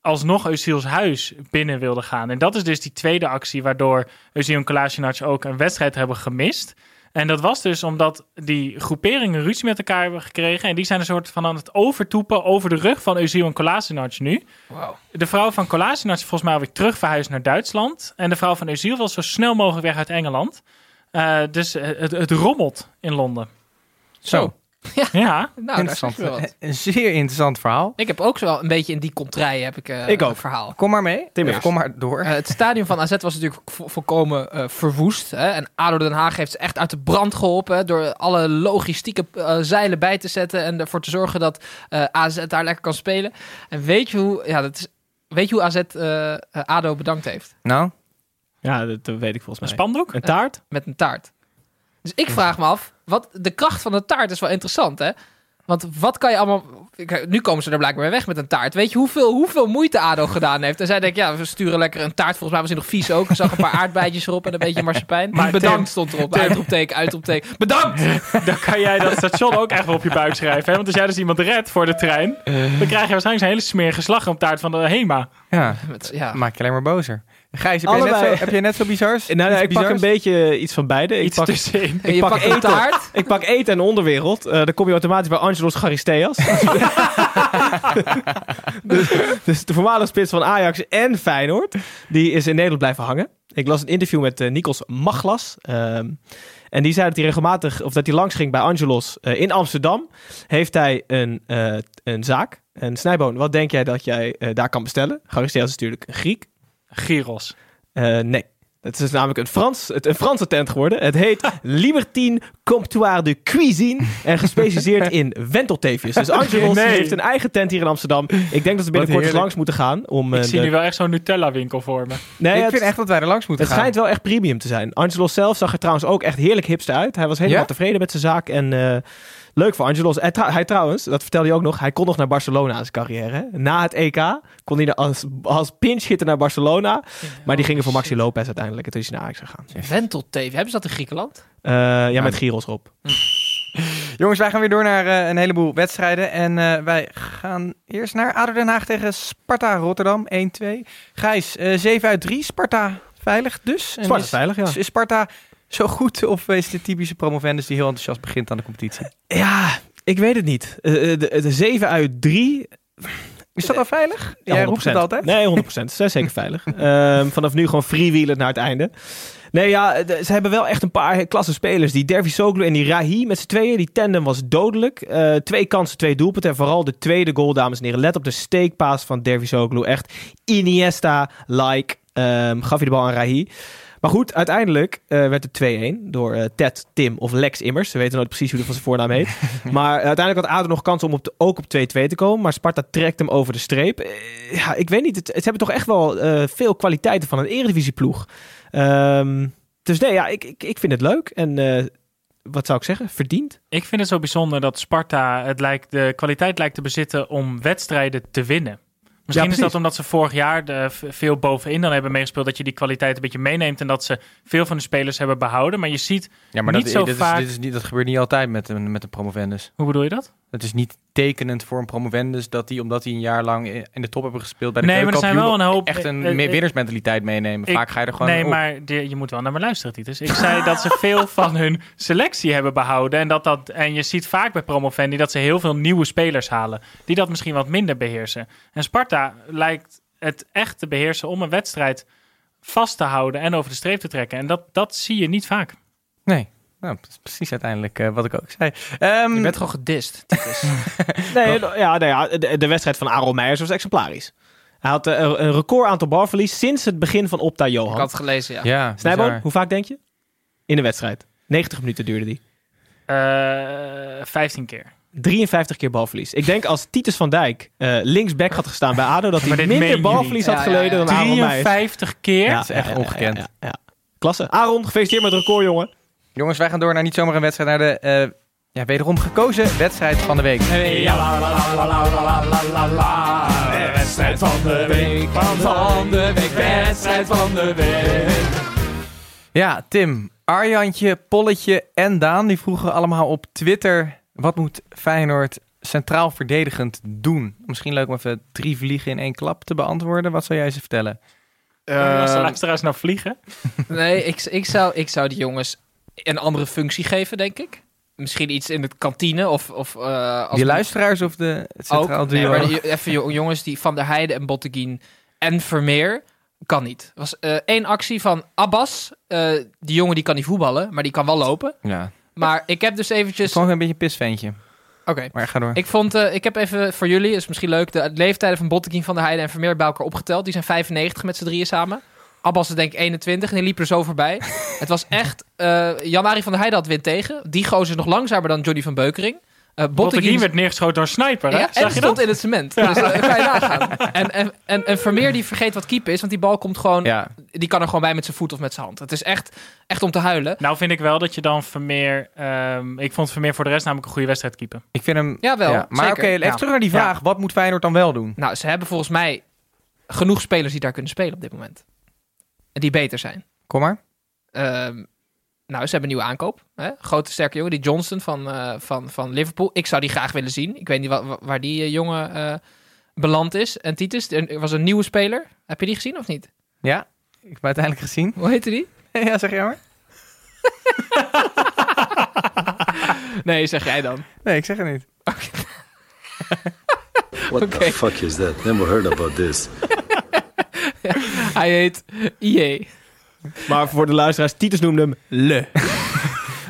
alsnog Özil's huis binnen wilden gaan. En dat is dus die tweede actie... waardoor Özil en Kolasinac ook een wedstrijd hebben gemist... En dat was dus omdat die groeperingen ruzie met elkaar hebben gekregen. En die zijn een soort van aan het overtoepen over de rug van Özil en Kolasinac nu. Wauw. De vrouw van Kolasinac is volgens mij alweer terug verhuisd naar Duitsland. En de vrouw van Özil wil zo snel mogelijk weg uit Engeland. Eh, dus het, het rommelt in Londen. Zo. Ja, Nou, interessant. Een zeer interessant verhaal. Ik heb ook zo wel een beetje in die contraille heb ik, eh, Ik ook. een verhaal. Kom maar mee. Tim kom maar door. Eh, het stadion van AZ was natuurlijk vo- volkomen eh, verwoest. Hè? En ADO Den Haag heeft ze echt uit de brand geholpen... hè, door alle logistieke zeilen bij te zetten... en ervoor te zorgen dat eh, AZ daar lekker kan spelen. En weet je hoe, ja, dat is, weet je hoe AZ ADO bedankt heeft? nou, Ja, dat, dat weet ik een volgens mij. spandoek. Een taart? Met een taart. Dus ik vraag me af... Wat, de kracht van de taart is wel interessant, hè? Want wat kan je allemaal... ik- Nu komen ze er blijkbaar weer weg met een taart. Weet je hoeveel, hoeveel moeite ADO gedaan heeft? En zij denken, ja, we sturen lekker een taart. Volgens mij was hij nog vies ook. Ik zag een paar aardbeidjes erop en een beetje marsepein. Maar bedankt Tim, stond erop. Uitroepteken, uitroepteken. Bedankt! Dan kan jij dat station ook echt wel op je buik schrijven. Hè? Want als jij dus iemand redt voor de trein, dan krijg je waarschijnlijk een hele smerige slag op taart van de HEMA. ja, Met- ja. maak je alleen maar bozer. Gijs, heb jij, net zo, heb jij net zo bizars? Nou, nou, ik pak een beetje iets van beide. Ik pak, tussenin. Je pak een eten. taart. <laughs> ik pak eten en onderwereld. Eh, dan kom je automatisch bij Angelos Charisteas. <laughs> dus, dus de voormalige spits van Ajax en Feyenoord. Die is in Nederland blijven hangen. Ik las een interview met eh, Nikos Maglas. ehm, en die zei dat hij regelmatig, of dat hij langs ging bij Angelos eh, in Amsterdam. Heeft hij een, eh, een zaak. En Snijboon, wat denk jij dat jij eh, daar kan bestellen? Charisteas is natuurlijk een Griek. Gyros. Eh, nee. Het is namelijk een, Frans, het, een Franse tent geworden. Het heet <laughs> Libertine Comptoir de Cuisine. En gespecialiseerd in wentelteefjes. Dus <laughs> Angelos Nee. heeft een eigen tent hier in Amsterdam. Ik denk dat we binnenkort eens langs moeten gaan. Om, Ik eh, zie de- nu wel echt zo'n Nutella-winkel voor me. Nee, ik het, vind echt dat wij er langs moeten het gaan. schijnt wel echt premium te zijn. Angelos zelf zag er trouwens ook echt heerlijk hipster uit. Hij was helemaal Ja? tevreden met zijn zaak. En eh, leuk voor Angelos. Hij, trou- hij trouwens, dat vertelde hij ook nog, hij kon nog naar Barcelona aan zijn carrière. Na het EK kon hij er als, als pinch hitter naar Barcelona. Maar die gingen voor Maxi Lopez uiteindelijk. En toen is hij naar Ajax gegaan. Ventelteef. Hebben ze dat in Griekenland? Eh, ja, met gyros erop. <laughs> Jongens, wij gaan weer door naar eh, een heleboel wedstrijden. En eh, wij gaan eerst naar ADO Den Haag tegen Sparta Rotterdam 1-2. Gijs, eh 7 uit 3. Sparta veilig dus. En Sparta is- veilig, ja. Is Sparta zo goed of is de typische promovendus die heel enthousiast begint aan de competitie? Ja, ik weet het niet. Eh, eh, de, de 7 uit 3. Is dat al veilig? Jij roept het altijd. Nee, 100%. Ze zijn zeker veilig. <laughs> Ehm, vanaf nu gewoon freewheelen naar het einde. Nee, ja, de- ze hebben wel echt een paar klasse spelers. Die Dervi Soglu en die Rahi met z'n tweeën. Die tandem was dodelijk. Eh, twee kansen, twee doelpunten. En vooral de tweede goal, dames en heren. Let op de steekpaas van Dervi Soglu. Echt Iniesta-like. Ehm, gaf hij de bal aan Rahi. Maar goed, uiteindelijk eh, werd het 2-1 door eh, Ted, Tim of Lex Immers. Ze weten nooit precies hoe hij van zijn voornaam heet. <laughs> maar eh, uiteindelijk had ADO nog kans om op de- ook op 2-2 te komen. Maar Sparta trekt hem over de streep. Ja, ik weet niet. Het, hebben toch echt wel veel kwaliteiten van een eredivisieploeg. Ehm dus nee, ja, ik, ik, ik vind het leuk. En wat zou ik zeggen? Verdiend. Ik vind het zo bijzonder dat Sparta het lijkt, de kwaliteit lijkt te bezitten om wedstrijden te winnen. Misschien is dat omdat ze vorig jaar de, v- veel bovenin dan hebben meegespeeld, dat je die kwaliteit een beetje meeneemt en dat ze veel van de spelers hebben behouden. Maar je ziet, Ja, maar Niet dat, zo dit vaak. Is, dit is niet, dat gebeurt niet altijd met een, met een promovendus. hoe bedoel je dat? Het is niet tekenend voor een promovendus dat hij, omdat hij een jaar lang in de top hebben gespeeld bij de Nee, maar er zijn wel een hoop- echt een eh, eh, meer winnersmentaliteit meenemen. ik- Vaak ga je er gewoon nee, op. maar de- je moet wel naar me luisteren, Titus. Ik zei dat ze veel <laughs> van hun selectie hebben behouden. En, dat dat, en je ziet vaak bij Promovendi dat ze heel veel nieuwe spelers halen. Die dat misschien wat minder beheersen. En Sparta lijkt het echt te beheersen om een wedstrijd vast te houden en over de streep te trekken. En dat, dat zie je niet vaak. Nee. Nou, dat is precies uiteindelijk eh, wat ik ook zei. Ehm, Je bent gewoon gedist. <laughs> Nee, ja, nou ja, de, de wedstrijd van Aaron Meijers was exemplarisch. Hij had eh, een record aantal balverlies sinds het begin van Opta Ik Johan. had het gelezen, ja. ja, Snijboom, hoe vaak denk je? In de wedstrijd. 90 minuten duurde die. Eh 15 keer. 53 keer balverlies. Ik denk als Titus van Dijk eh, linksback had gestaan bij ADO... dat hij minder balverlies had ja, geleden ja. dan Aaron Meijers. 53 keer? Dat is echt ongekend. Klasse. Aaron, gefeliciteerd met het record, jongen. Jongens, wij gaan door naar niet zomaar een wedstrijd, naar de eh, ja, wederom gekozen wedstrijd van de week. wedstrijd van de week. Van de week. Wedstrijd van de week. Ja, Tim, Arjantje, Polletje en Daan die vroegen allemaal op Twitter... wat moet Feyenoord centraal verdedigend doen? Misschien leuk om even drie vliegen in één klap te beantwoorden. Wat zou jij ze vertellen? Als de luisteraars nou vliegen. Nee, ik, ik, zou, ik zou die jongens een andere functie geven, denk ik. Misschien iets in de kantine of... of eh, als Die luisteraars of de het centraal ook. duo? Nee, maar die- even jo- jongens die Van der Heijden en Botteguin en Vermeer kan niet. Er was eh, één actie van Abbas. Eh, die jongen die kan niet voetballen, maar die kan wel lopen. Ja, Maar ik heb dus eventjes... gewoon een beetje een pisventje. Oké. Maar ga door. Ik, vond, ik heb even voor jullie, is misschien leuk, de leeftijden van Botteguin van der Heijden en Vermeer bij elkaar opgeteld. Die zijn 95 met z'n drieën samen. Abbas is denk ik 21 en die liep er zo voorbij. <laughs> het was echt... eh Jan-Arie van der Heijden had win tegen. Die gozer is nog langzamer dan Johnny van Beukering. Eh Botteguin werd neergeschoten door een sniper, hè? Ja, en je stond dat? in het cement. Dus kan je nagaan. <laughs> En, en, en, en Vermeer die vergeet wat keeper is, want die bal komt gewoon... Ja, Die kan er gewoon bij met zijn voet of met zijn hand. Het is echt, echt om te huilen. Nou vind ik wel dat je dan Vermeer... ehm, ik vond Vermeer voor de rest namelijk een goede wedstrijd keeper. ik vind hem... Jawel, ja. Maar oké, even Ja. terug naar die vraag. Wat moet Feyenoord dan wel doen? Nou, ze hebben volgens mij genoeg spelers die daar kunnen spelen op dit moment. Die beter zijn. Kom maar. Ehm, nou, ze hebben een nieuwe aankoop. Hè? Grote, sterke jongen. Die Johnston van, eh, van, van Liverpool. Ik zou die graag willen zien. Ik weet niet wa- wa- waar die eh, jongen eh, beland is. En Titus, er was een nieuwe speler. Heb je die gezien of niet? Ja, ik heb hem uiteindelijk gezien. Hoe heette die? <laughs> ja, zeg jij maar. <laughs> Nee, zeg jij dan. Nee, ik zeg het niet. What Okay. the <laughs> fuck is that? Never heard about this. <laughs> Hij heet IE. Maar voor de luisteraars, Titus noemde hem Le. <laughs>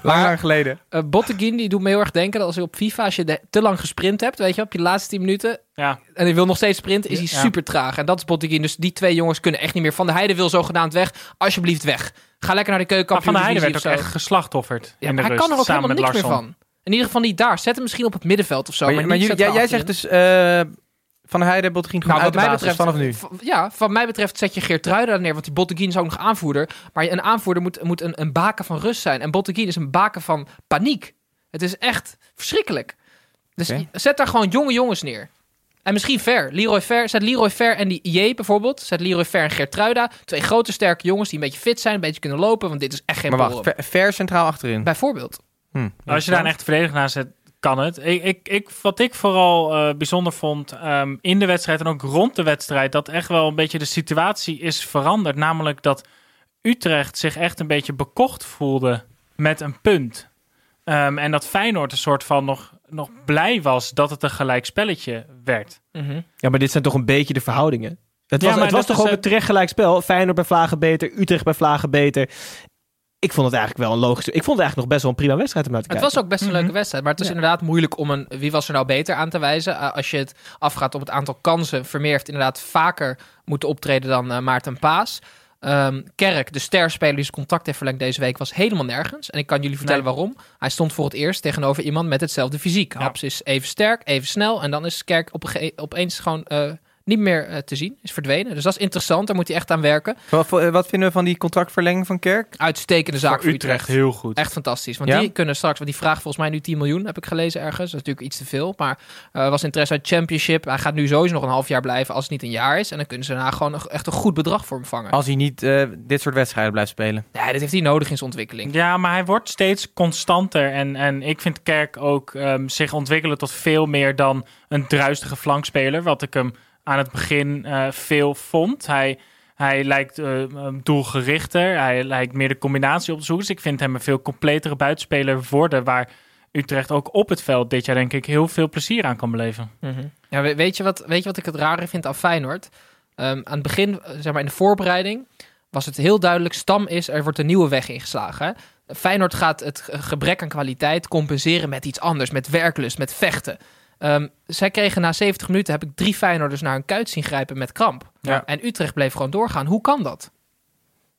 Lang, lang geleden. Uh, Botteguin die doet me heel erg denken dat als je op FIFA, als je de- te lang gesprint hebt, weet je, op je laatste 10 minuten, Ja, en hij wil nog steeds sprinten, is hij Ja. super traag. En dat is Botteguin. Dus die twee jongens kunnen echt niet meer. Van de Heide wil zogenaamd weg. Alsjeblieft weg. Ga lekker naar de maar keukenkampioen Van der Heijden werd ook echt geslachtofferd Ja, de maar hij rust, kan er ook samen helemaal met niks meer Larsson. van. In ieder geval niet daar. Zet hem misschien op het middenveld of zo. Maar, Maar, maar niet jullie- jij, jij zegt dus... eh, van Heijden, Bottegien gewoon Nou, uit wat de mij basis betreft, vanaf nu. Ja, wat mij betreft zet je Geertruiden daar neer, want die Botteguin is ook nog aanvoerder. Maar een aanvoerder moet, moet een, een baken van rust zijn. En Botteguin is een baken van paniek. Het is echt verschrikkelijk. Dus zet daar gewoon jonge jongens neer. En misschien Ver. Leroy Ver. Zet Leroy Ver en die IE bijvoorbeeld. Zet Leroy Ver en Geertruida. Twee grote sterke jongens die een beetje fit zijn, een beetje kunnen lopen. Want dit is echt geen Maar wacht, ver, ver centraal achterin. Bijvoorbeeld. Hm, Als je daar een echte verdediger naast zet, kan het. Ik, ik, ik, wat ik vooral eh, bijzonder vond ehm, in de wedstrijd en ook rond de wedstrijd, dat echt wel een beetje de situatie is veranderd. Namelijk dat Utrecht zich echt een beetje bekocht voelde met een punt. Ehm, en dat Feyenoord een soort van nog, nog blij was dat het een gelijk spelletje werd. Mhm. Ja, maar dit zijn toch een beetje de verhoudingen? Het was, het was toch ook een terecht gelijk spel? Feyenoord bij Vlagen beter, Utrecht bij Vlagen beter. Ik vond het eigenlijk wel een logische... Ik vond het eigenlijk nog best wel een prima wedstrijd om naar te Het kijken. was ook best een leuke wedstrijd. Maar het is Ja. inderdaad moeilijk om een wie was er nou beter aan te wijzen. Uh, als je het afgaat op het aantal kansen. Vermeer heeft inderdaad vaker moeten optreden dan uh, Maarten Paas. Ehm, Kerk, de sterspeler die zijn contact heeft verlengd deze week, was helemaal nergens. En ik kan jullie vertellen Nee. waarom. Hij stond voor het eerst tegenover iemand met hetzelfde fysiek. Ja. Haps is even sterk, even snel. En dan is Kerk op opeens gewoon eh, niet meer eh, te zien. Is verdwenen. Dus dat is interessant. Daar moet hij echt aan werken. Wat, wat vinden we van die contractverlenging van Kerk? Uitstekende zaak Voor voor Utrecht Utrecht. heel goed. Echt fantastisch. Want Ja? die kunnen straks, want die vraagt volgens mij nu 10 miljoen, heb ik gelezen ergens. Dat is natuurlijk iets te veel. Maar er was interesse uit Championship. Hij gaat nu sowieso nog een half jaar blijven als het niet een jaar is. En dan kunnen ze daarna gewoon echt een goed bedrag voor hem vangen. Als hij niet eh, dit soort wedstrijden blijft spelen. Ja, dit heeft hij nodig in zijn ontwikkeling. Ja, maar hij wordt steeds constanter. En, en ik vind Kerk ook ehm, zich ontwikkelen tot veel meer dan een druistige flankspeler. Wat ik hem aan het begin eh, veel vond. Hij, hij lijkt eh, doelgerichter. Hij lijkt meer de combinatie op te zoeken. Dus ik vind hem een veel completere buitenspeler worden. Waar Utrecht ook op het veld dit jaar denk ik heel veel plezier aan kan beleven. Mhm. Ja, we- weet, je wat, weet je wat ik het rare vind aan Feyenoord? Ehm, aan het begin, eh, zeg maar in de voorbereiding, was het heel duidelijk: Stam is, er wordt een nieuwe weg ingeslagen. Feyenoord gaat het ge- gebrek aan kwaliteit compenseren met iets anders, met werklust, met vechten. Ehm, zij kregen na 70 minuten, heb ik drie Feyenoorders naar hun kuit zien grijpen met kramp. Ja. En Utrecht bleef gewoon doorgaan. Hoe kan dat?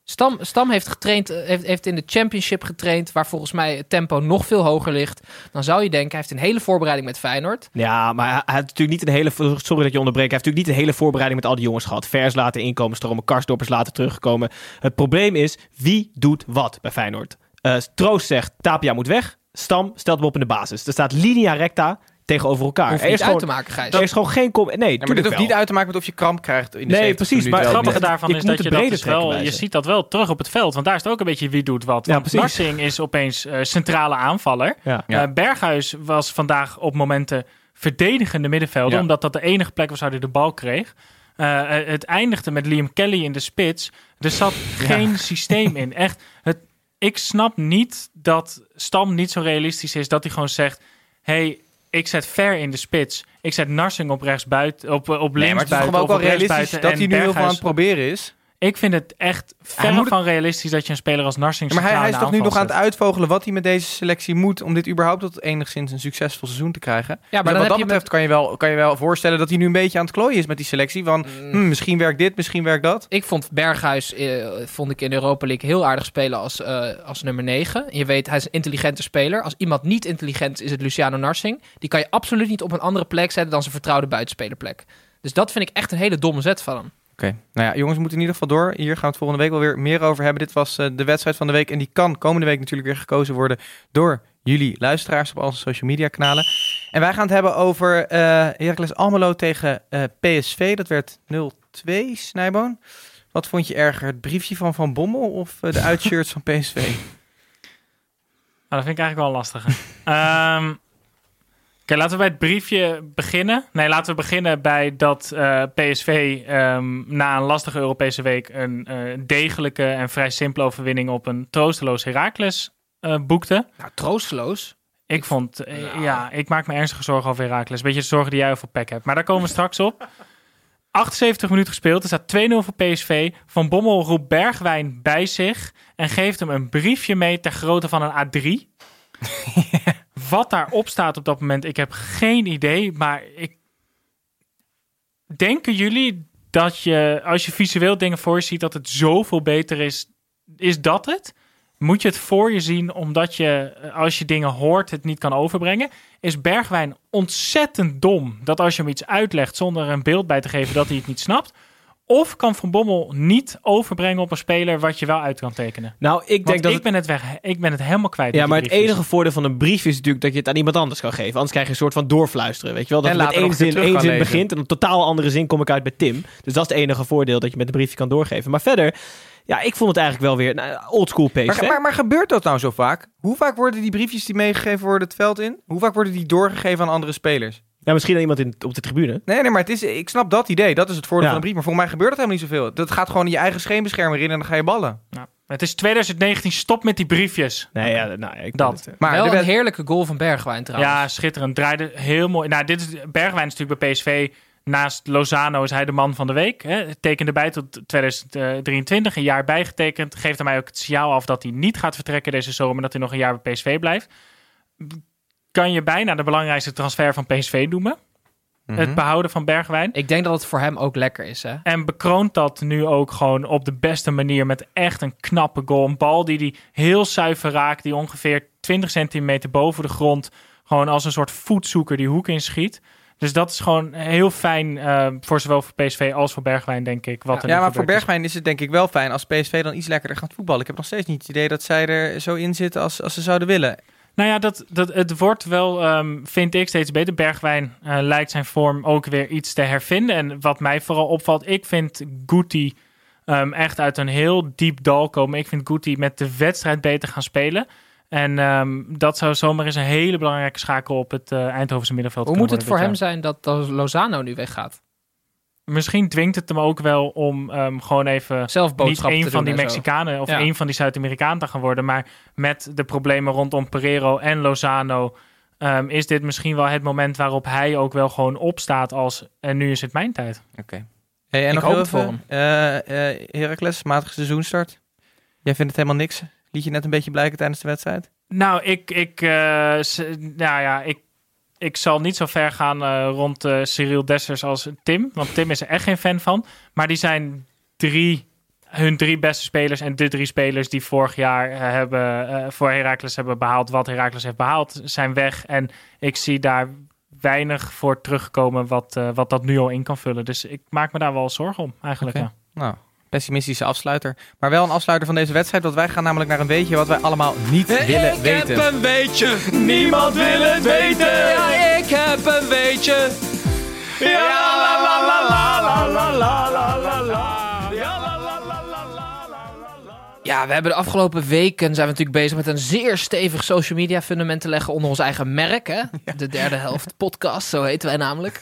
Stam, Stam heeft, getraind, eh, heeft, heeft in de championship getraind, waar volgens mij het tempo nog veel hoger ligt. Dan zou je denken, hij heeft een hele voorbereiding met Feyenoord. Ja, maar hij, had natuurlijk niet een hele... Sorry dat je onderbreekt. Hij heeft natuurlijk niet een hele voorbereiding met al die jongens gehad. Vers laten inkomen stromen, Karsdorpers laten terugkomen. Het probleem is, wie doet wat bij Feyenoord? Eh, Troost zegt, Tapia moet weg. Stam stelt hem op in de basis. Er staat linea recta tegenover elkaar. Hoeft Er niet is, uit gewoon, te maken, Gijs. er is gewoon geen... Nee, Ja, maar dit hoeft niet uit te maken met of je kramp krijgt in de Nee, 70 precies, maar. Het grappige daarvan is dat de je dat brede dus wel, je ziet dat wel terug op het veld. Want daar is het ook een beetje wie doet wat. Want precies. Narsing is opeens eh, centrale aanvaller. Ja. Ja. Eh, Berghuis was vandaag op momenten verdedigende middenvelder. Ja. Omdat dat de enige plek was waar hij de bal kreeg. Eh, eh, het eindigde met Liam Kelly in de spits. Er zat geen systeem in. Echt, het, ik snap niet dat Stam niet zo realistisch is dat hij gewoon zegt... hey, ik zet Ver in de spits. Ik zet Narsing op rechts buiten, op, op links Nee, maar het is toch buiten. ook wel realistisch dat hij nu heel veel aan het proberen is. Ik vind het echt verre het- van realistisch dat je een speler als Narsing Maar hij, hij is toch nu nog aan het uitvogelen wat hij met deze selectie moet om dit überhaupt tot enigszins een succesvol seizoen te krijgen. Ja, Maar maar wat dat betreft kan, je wel, kan je wel voorstellen dat hij nu een beetje aan het klooien is met die selectie. Van Mm. hm, misschien werkt dit, misschien werkt dat. Ik vond Berghuis eh, vond ik in de Europa League heel aardig spelen als, eh, als nummer 9. Je weet, hij is een intelligente speler. Als iemand niet intelligent is, is het Luciano Narsing. Die kan je absoluut niet op een andere plek zetten dan zijn vertrouwde buitenspelerplek. Dus dat vind ik echt een hele domme zet van hem. Oké, nou ja, jongens, we moeten in ieder geval door. Hier gaan we het volgende week wel weer meer over hebben. Dit was eh, de wedstrijd van de week en die kan komende week natuurlijk weer gekozen worden door jullie luisteraars op onze social media kanalen. En wij gaan het hebben over eh Heracles Almelo tegen eh, PSV. Dat werd 0-2, Snijboon. Wat vond je erger, het briefje van Van Bommel of de <laughs> uitshirts van PSV? Nou, dat vind ik eigenlijk wel lastig. <laughs> Ehm Oké, laten we bij het briefje beginnen. Nee, laten we beginnen bij dat eh, PSV ehm, na een lastige Europese week een eh, degelijke en vrij simpele overwinning op een troosteloos Heracles eh, boekte. Nou, troosteloos. Ik vond, eh, ja, ik maak me ernstige zorgen over Heracles. Beetje de zorgen die jij over PEC hebt. Maar daar komen we straks op. <laughs> 78 minuten gespeeld. Er staat 2-0 voor PSV. Van Bommel roept Bergwijn bij zich. En geeft hem een briefje mee ter grootte van een A3. <laughs> Wat daarop staat op dat moment, ik heb geen idee. Maar ik... Denken jullie dat je, als je visueel dingen voor je ziet, dat het zoveel beter is? Is dat het? Moet je het voor je zien omdat je, als je dingen hoort, het niet kan overbrengen? Is Bergwijn ontzettend dom dat als je hem iets uitlegt zonder er een beeld bij te geven dat hij het niet snapt? Of kan Van Bommel niet overbrengen op een speler wat je wel uit kan tekenen? Nou, ik Want denk dat ik, het- ben het weg, ik ben het helemaal kwijt. Ja, maar het enige voordeel van een brief is natuurlijk dat je het aan iemand anders kan geven. Anders krijg je een soort van doorfluisteren, weet je wel? Dat En het met één zin, één zin begint en een totaal andere zin kom ik uit bij Tim. Dus dat is het enige voordeel dat je met een briefje kan doorgeven. Maar verder, ja, ik vond het eigenlijk wel weer nou, oldschool PSV. Maar, maar, maar gebeurt dat nou zo vaak? Hoe vaak worden die briefjes die meegegeven worden het veld in? Hoe vaak worden die doorgegeven aan andere spelers? Ja, misschien iemand in, op de tribune. Nee, nee, maar het is, ik snap dat idee. Dat is het voordeel Ja. van een brief. Maar volgens mij gebeurt dat helemaal niet zoveel. Dat gaat gewoon in je eigen scheenbeschermer in en dan ga je ballen. Nou, het is 2019, stop met die briefjes. Nee, ja, nou, ja, ik Dat. het, eh, Maar Wel een heerlijke goal van Bergwijn trouwens. Ja, schitterend. Draaide heel mooi. Nou, dit is, Bergwijn is natuurlijk bij PSV. Naast Lozano is hij de man van de week. Hè. Tekende bij tot 2023, een jaar bijgetekend. Geeft aan mij ook het signaal af dat hij niet gaat vertrekken deze zomer. Dat hij nog een jaar bij PSV blijft. Kan je bijna de belangrijkste transfer van PSV noemen. Mhm. Het behouden van Bergwijn. Ik denk dat het voor hem ook lekker is, hè? En bekroont dat nu ook gewoon op de beste manier met echt een knappe goal. Een bal die hij heel zuiver raakt, die ongeveer 20 centimeter boven de grond gewoon als een soort voetzoeker die hoek inschiet. Dus dat is gewoon heel fijn eh, voor zowel voor PSV als voor Bergwijn, denk ik. Wat Ja, nu maar voor. Bergwijn is het denk ik wel fijn als PSV dan iets lekkerder gaat voetballen. Ik heb nog steeds niet het idee dat zij er zo in zitten als, als ze zouden willen. Nou ja, dat, dat, het wordt wel, ehm, vind ik, steeds beter. Bergwijn eh, lijkt zijn vorm ook weer iets te hervinden. En wat mij vooral opvalt, ik vind Guti ehm, echt uit een heel diep dal komen. Ik vind Guti met de wedstrijd beter gaan spelen. En ehm, dat zou zomaar eens een hele belangrijke schakel op het eh Eindhovense middenveld Hoe moet het voor hem zijn dat Lozano nu weggaat? Misschien dwingt het hem ook wel om ehm, gewoon even Zelf niet één van die. Mexicanen of Ja. één van die Zuid-Amerikanen te gaan worden. Maar met de problemen rondom Pereiro en Lozano ehm, is dit misschien wel het moment waarop hij ook wel gewoon opstaat als en nu is het mijn tijd. Oké. Hey, en Ik nog hoop voor even, eh, eh, Heracles, matige seizoenstart. Jij vindt het helemaal niks? Liet je net een beetje blijken tijdens de wedstrijd? Nou, ik, ik, eh, nou ja, ik, ik zal niet zo ver gaan eh, rond eh, Cyril Dessers als Tim. Want Tim is er echt geen fan van. Maar die zijn drie, hun drie beste spelers en de drie spelers die vorig jaar eh, hebben, voor Heracles hebben behaald wat Heracles heeft behaald, zijn weg. En ik zie daar weinig voor terugkomen wat, wat dat nu al in kan vullen. Dus ik maak me daar wel zorgen om, eigenlijk. Ja. Nou, pessimistische afsluiter. Maar wel een afsluiter van deze wedstrijd, want wij gaan namelijk naar een weetje wat wij allemaal niet willen weten. een weetje, niemand wil het weten. Ja, ik heb een weetje. Ja, la la la la la la la la la la. Ja, we hebben de afgelopen weken zijn we natuurlijk bezig met een zeer stevig social media fundament te leggen onder ons eigen merk. Hè? De derde helft podcast, zo heten wij namelijk.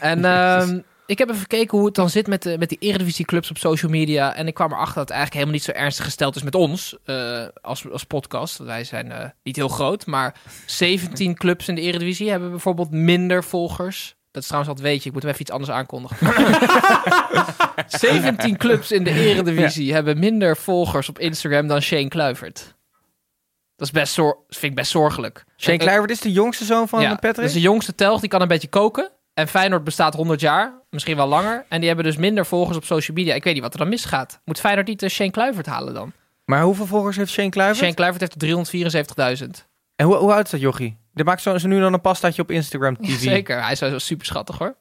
En ehm, ik heb even gekeken hoe het dan zit met, de, met die Eredivisie clubs op social media. En ik kwam erachter dat het eigenlijk helemaal niet zo ernstig gesteld is met ons eh, als, als podcast. Wij zijn eh, niet heel groot, maar 17 clubs in de Eredivisie hebben bijvoorbeeld minder volgers Dat is trouwens al weet je. Ik moet hem even iets anders aankondigen. <laughs> 17 clubs in de eredivisie hebben minder volgers op Instagram dan Shane Kluivert. Dat is best vind ik best zorgelijk. Shane Kluivert is de jongste zoon van ja, Patrick. Dat is de jongste telg, die kan een beetje koken. En Feyenoord bestaat 100 jaar, misschien wel langer. En die hebben dus minder volgers op social media. Ik weet niet wat er dan misgaat. Moet Feyenoord niet de Shane Kluivert halen dan? Maar hoeveel volgers heeft Shane Kluivert? Shane Kluivert heeft er 374.000. En hoe, hoe oud is dat jochie? Die maakt zo, zo nu dan een pastaatje op Instagram TV. <laughs> Zeker, hij is wel super schattig hoor.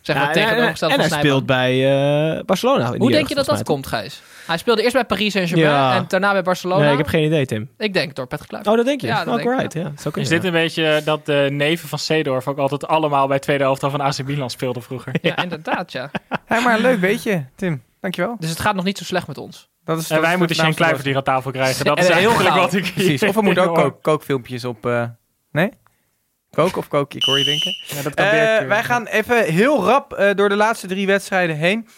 Zeg Ja, maar en- en, tegenovergesteld en van hij speelt bij eh, Barcelona. Hoe denk jeugd, je dat dat komt, Gijs? Hij speelde eerst bij Paris Saint-Germain Ja. en daarna bij Barcelona. Nee, ik heb geen idee, Tim. Ik denk door Patrick Kluivert. Oh, dat denk je? Ja, dat oh, right. Ja, Is dit ja. een beetje dat de neven van Seedorf ook altijd allemaal bij tweede helft van AC Milan speelden vroeger? Ja, inderdaad, ja. Hé, maar een leuk beetje, Tim. Dankjewel. Dus het gaat nog niet zo slecht met ons. Dat is, En dat wij is moeten Shane Kluivert hier aan tafel krijgen. <laughs> Dat En is eigenlijk gauw. wat ik Precies. Of we moeten ook kookfilmpjes op... eh, nee? Kook of kook? Ik hoor je denken. Ja, dat kan eh, wij gaan even heel rap eh, door de laatste drie wedstrijden heen.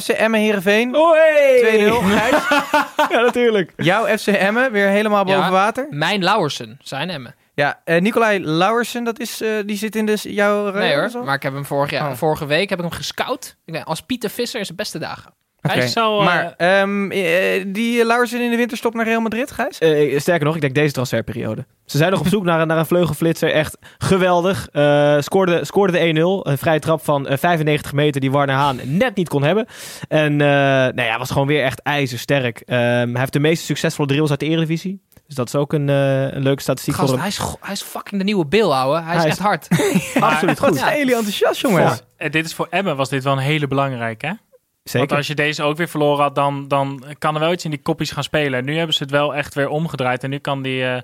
FC Emmen Heerenveen. Oh, hey! 2-0. Gijs, <laughs> ja, natuurlijk. jouw FC Emmen weer helemaal boven Ja. water. Mijn Lauwersen, zijn Emmen. Ja, eh Nicolai Lauwersen, dat is, eh, die zit in de, jouw... Nee hoor, maar ik heb hem vorig jaar, Oh. vorige week heb ik hem gescout. Als Pieter Visser is de beste dagen. Hij zou, eh, Maar ehm, eh, die Lauwersen in de winterstop naar Real Madrid, Gijs? Eh, sterker nog, ik denk deze transferperiode. Ze zijn nog op zoek naar, een- naar een vleugelflitser. Echt geweldig. Eh scoorde, scoorde de 1-0. Een vrije trap van eh, 95 meter die Warner Haan net niet kon hebben. En eh nou ja, was gewoon weer echt ijzersterk. Ehm, hij heeft de meest succesvolle drills uit de Eredivisie. Dus dat is ook een, eh, een leuke statistiek Gast, voor hij hem. is, hij is fucking de nieuwe Bill, ouwe. Hij is Hij is- echt hard. <laughs> Absoluut Wat goed. zijn jullie enthousiast, jongens. voor- eh, dit is voor Emmen was dit wel een hele belangrijke. Hè? Want Zeker. als je deze ook weer verloren had, dan, dan kan er wel iets in die kopjes gaan spelen. En nu hebben ze het wel echt weer omgedraaid. En nu kan die, eh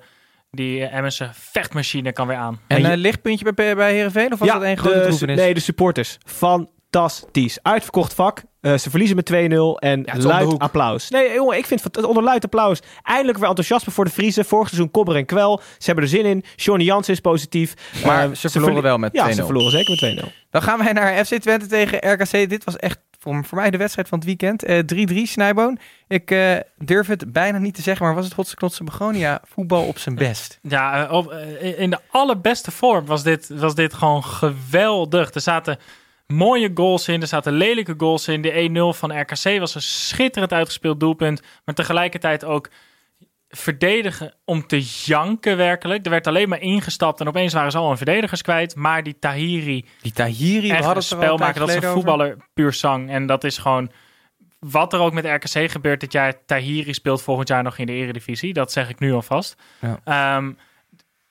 die eh, Emmense vechtmachine kan weer aan. En een lichtpuntje bij, bij Heerenveen? Of was dat één grote nee, de supporters. Fantastisch. Uitverkocht vak. Eh, ze verliezen met 2-0 en luid applaus. Nee, jongen, ik vind het onder luid applaus. Eindelijk weer enthousiasme voor de Friese. Vorig seizoen kobber en kwel. Ze hebben er zin in. Johnny Jansen is positief. Maar Eh, ze verloren wel met Ja, 2-0. ze verloren zeker met 2-0. Dan gaan wij naar FC Twente tegen RKC. Dit was echt voor, voor mij de wedstrijd van het weekend. Eh 3-3 Snijboon. Ik eh, durf het bijna niet te zeggen, maar was het Hotse Knotse Begonia voetbal op zijn best? <laughs> Ja, eh, eh, in de allerbeste vorm was dit, was dit gewoon geweldig. Er zaten mooie goals in, er zaten lelijke goals in. De 1-0 van RKC was een schitterend uitgespeeld doelpunt. Maar tegelijkertijd ook verdedigen om te janken werkelijk. Er werd alleen maar ingestapt en opeens waren ze al een verdedigers kwijt. Maar die Tahiri, Die Tahiri, we hadden een spelmaker, dat is een over. voetballer puur zang. En dat is gewoon... Wat er ook met RKC gebeurt dit jaar, Tahiri speelt volgend jaar nog in de eredivisie. Dat zeg ik nu alvast. Ja. Ehm,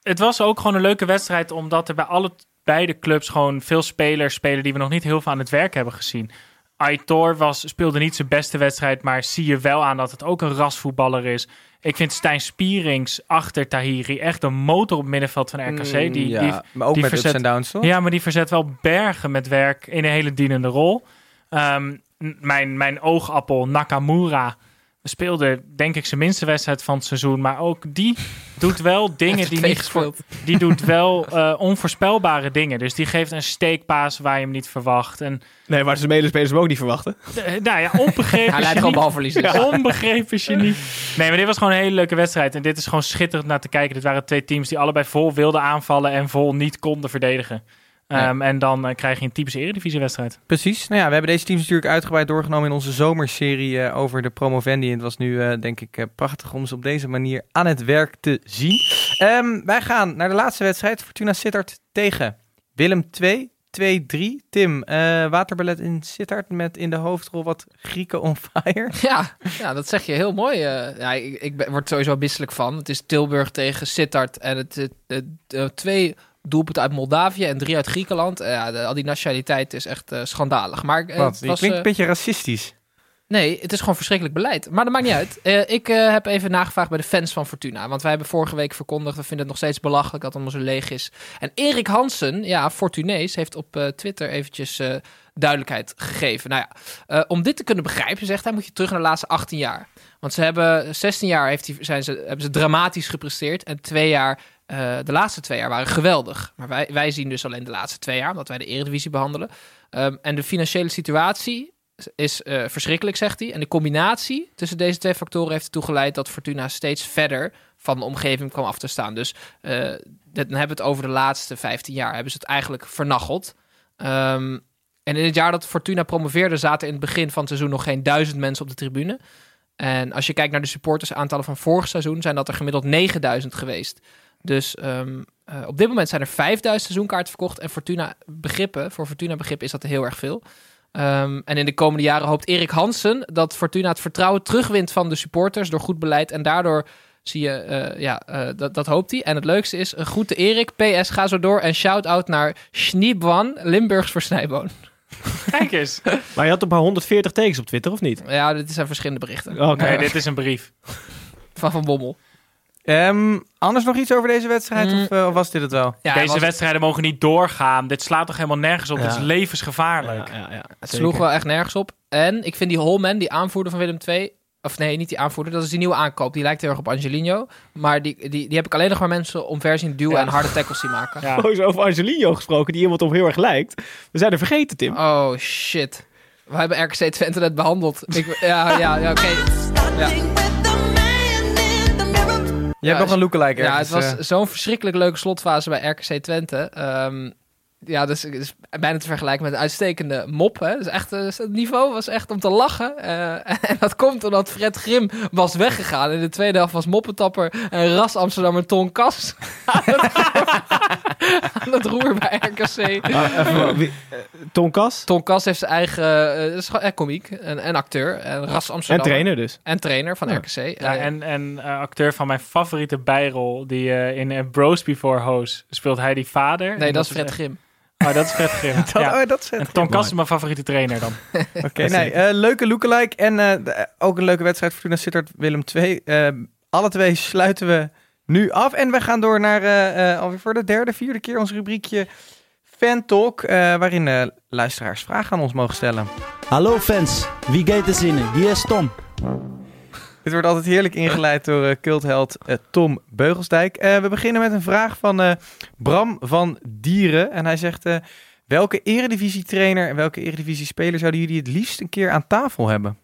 het was ook gewoon een leuke wedstrijd, omdat er bij alle beide clubs gewoon veel spelers spelen die we nog niet heel veel aan het werk hebben gezien. Aitor was, speelde niet zijn beste wedstrijd, maar zie je wel aan dat het ook een rasvoetballer is. Ik vind Stijn Spierings achter Tahiri echt een motor op het middenveld van RKC. Die, Mm, ja, die, maar ook die met ups verzet- en downs, toch? ja, maar die verzet wel bergen met werk in een hele dienende rol. Ehm, mijn, mijn oogappel Nakamura speelde denk ik zijn minste wedstrijd van het seizoen. Maar ook die doet wel dingen die niet... Die doet <laughs> wel eh, onvoorspelbare dingen. Dus die geeft een steekpaas waar je hem niet verwacht. En Nee, maar de spelers hem ook niet verwachten. eh, nou ja, onbegrepen Hij leidt gewoon balverlies. dus. Onbegrepen genie. Nee, maar dit was gewoon een hele leuke wedstrijd. En dit is gewoon schitterend naar te kijken. Dit waren twee teams die allebei vol wilden aanvallen en vol niet konden verdedigen. Ehm, En dan eh, krijg je een typische eredivisiewedstrijd. Precies. Nou ja, we hebben deze teams natuurlijk uitgebreid doorgenomen in onze zomerserie eh, over de promovendi. En het was nu, eh, denk ik, eh, prachtig om ze op deze manier aan het werk te zien. Ehm, wij gaan naar de laatste wedstrijd. Fortuna Sittard tegen Willem 2. 2-3. Tim, eh waterballet in Sittard met in de hoofdrol wat Grieken on fire. <laughs> Ja, ja, dat zeg je heel mooi. eh. ja, ik, ik ben, word er sowieso misselijk van. Het is Tilburg tegen Sittard en het, het, het- twee doelpunten uit Moldavië en drie uit Griekenland. Eh, ja, de- al die nationaliteit is echt eh, schandalig. Maar eh, Wat? was, klinkt een beetje racistisch. Nee, het is gewoon verschrikkelijk beleid. Maar dat maakt niet uit. Ik heb even nagevraagd bij de fans van Fortuna. Want wij hebben vorige week verkondigd, we vinden het nog steeds belachelijk dat het allemaal zo leeg is. En Erik Hansen, ja, Fortunees, heeft op Twitter eventjes duidelijkheid gegeven. Nou ja, om dit te kunnen begrijpen, zegt hij, moet je terug naar de laatste 18 jaar. Want ze hebben 16 jaar heeft die, zijn ze, hebben ze dramatisch gepresteerd. En twee jaar, eh, de laatste twee jaar waren geweldig. Maar wij, wij zien dus alleen de laatste twee jaar, omdat wij de Eredivisie behandelen. Ehm, en de financiële situatie is eh, verschrikkelijk, zegt hij. En de combinatie tussen deze twee factoren heeft ertoe geleid dat Fortuna steeds verder van de omgeving kwam af te staan. Dus dit- dan hebben we het over de laatste 15 jaar. Hebben ze het eigenlijk vernacheld. Ehm, en in het jaar dat Fortuna promoveerde, zaten in het begin van het seizoen nog geen duizend mensen op de tribune. En als je kijkt naar de supportersaantallen van vorig seizoen, zijn dat er gemiddeld 9000 geweest. Dus ehm, eh, op dit moment zijn er 5000 seizoenkaarten verkocht. En Fortuna begrippen, voor Fortuna begrippen is dat heel erg veel. Ehm, en in de komende jaren hoopt Erik Hansen dat Fortuna het vertrouwen terugwint van de supporters door goed beleid. En daardoor zie je, eh, ja, eh, dat, dat hoopt hij. En het leukste is, een groete Erik, PS, ga zo door. En shout-out naar Schniebwan, Limburgs voor Snijboon. Kijk eens. <laughs> Maar je had toch maar 140 tekens op Twitter, of niet? Ja, dit zijn verschillende berichten. Oké. Nee, dit is een brief. Van Van Bommel. Ehm, anders nog iets over deze wedstrijd? Mm. Of, eh, of was dit het wel? Ja, Deze was- wedstrijden mogen niet doorgaan. Dit slaat toch helemaal nergens op? Ja. Dit is levensgevaarlijk. Ja, ja, ja, Het sloeg wel echt nergens op. En ik vind die Holman, die aanvoerder van Willem II... Of nee, niet die aanvoerder. Dat is die nieuwe aankoop. Die lijkt heel erg op Angelino. Maar die, die, die heb ik alleen nog maar mensen omver zien duwen Ja. en harde tackles zien maken. Ja. Oh, zo over Angelino gesproken, die iemand op heel erg lijkt. We zijn er vergeten, Tim. Oh, shit. We hebben RKC Twente net behandeld. Ik, ja, ja, ja oké. Ja. Je hebt nog een lookalike Ja, het was eh. zo'n verschrikkelijk leuke slotfase bij RKC Twente. Ehm, ja, dus is bijna te vergelijken met een uitstekende mop. Hè. Dus echt, eh, het niveau was echt om te lachen. Eh, <laughs> en dat komt omdat Fred Grim was weggegaan. In de tweede helft was Moppetapper en Ras Amsterdammer Ton Kas <laughs> aan het roer, aan het roer bij RKC. Even, wie- eh, Ton Kas Ton Kas heeft zijn eigen is gewoon- eh, komiek en, en acteur. En Ras en Amsterdam. trainer dus. En trainer van Ja. RKC. Ja, en, en eh, acteur van mijn favoriete bijrol, die eh, in Bros Before Hoes speelt hij die vader. nee, En dat is Fred echt- Grim. Oh, dat is Fred Grim. <laughs> Dat, ja. oh, dat is het. En Tom Kast is mijn favoriete trainer dan. <laughs> Oké, nee, eh, leuke lookalike. En eh, de- ook een leuke wedstrijd. Fortuna Sittard Willem 2. alle twee <laughs> sluiten we nu af. En we gaan door naar eh, eh, alweer voor de derde, vierde keer ons rubriekje Fan Talk. eh, waarin eh, luisteraars vragen aan ons mogen stellen. Hallo fans, wie gaat er zinnen? Hier is Tom. Dit wordt altijd heerlijk ingeleid door eh, cultheld eh, Tom Beugelsdijk. Eh, we beginnen met een vraag van eh, Bram van Dieren. En hij zegt... eh, welke eredivisie-trainer en welke eredivisie-speler zouden jullie het liefst een keer aan tafel hebben?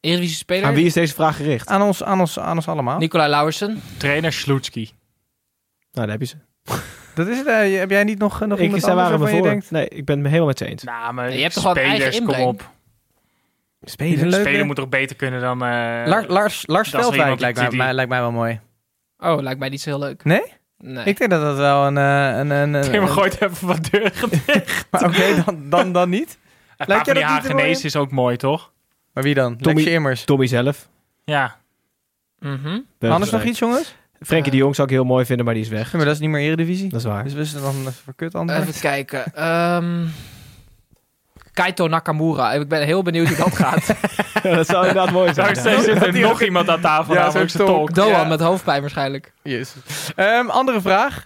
Eredivisie speler. Aan wie is deze vraag gericht? Aan ons, aan ons, aan ons allemaal. Nicolai Lauwersen. Trainer Sloetski. Nou, daar heb je ze. Dat is het. heb jij niet nog, nog Ik, iemand anders waren me waarvan je voor. denkt... Nee, ik ben het helemaal met ze eens. Nou, maar Je hebt toch wel een spelers, eigen kom inbreng? op. Spelen, moet toch beter kunnen dan... eh, Lars, Lars, Lars Veldwijk lijkt die- mij, lijkt mij wel mooi. Oh, lijkt mij niet zo heel leuk. Nee? Nee. Ik denk dat dat wel een... eh, een, een, een, Tim een- gooit even wat deuren dicht. <laughs> maar oké, dan, dan, dan niet. Een Lijkt je dat niet is ook mooi, toch? Maar wie dan? Tommy- Lex Immers. Tommy zelf. Ja. Mhm. Anders nog iets, jongens? Frenkie de Jong zou ik heel mooi vinden, maar die is weg. Ja, maar dat is niet meer Eredivisie. Dat is waar. Dus we zijn dan even voor kut antwoord. Even kijken. Ehm Kaito Nakamura. Ik ben heel benieuwd hoe dat gaat. <laughs> dat zou inderdaad mooi Daar zijn. steeds zit er nog iemand aan tafel, Ja, zo'n zijn tolk. Doan Ja. met hoofdpijn waarschijnlijk. Jezus. Ehm, andere vraag.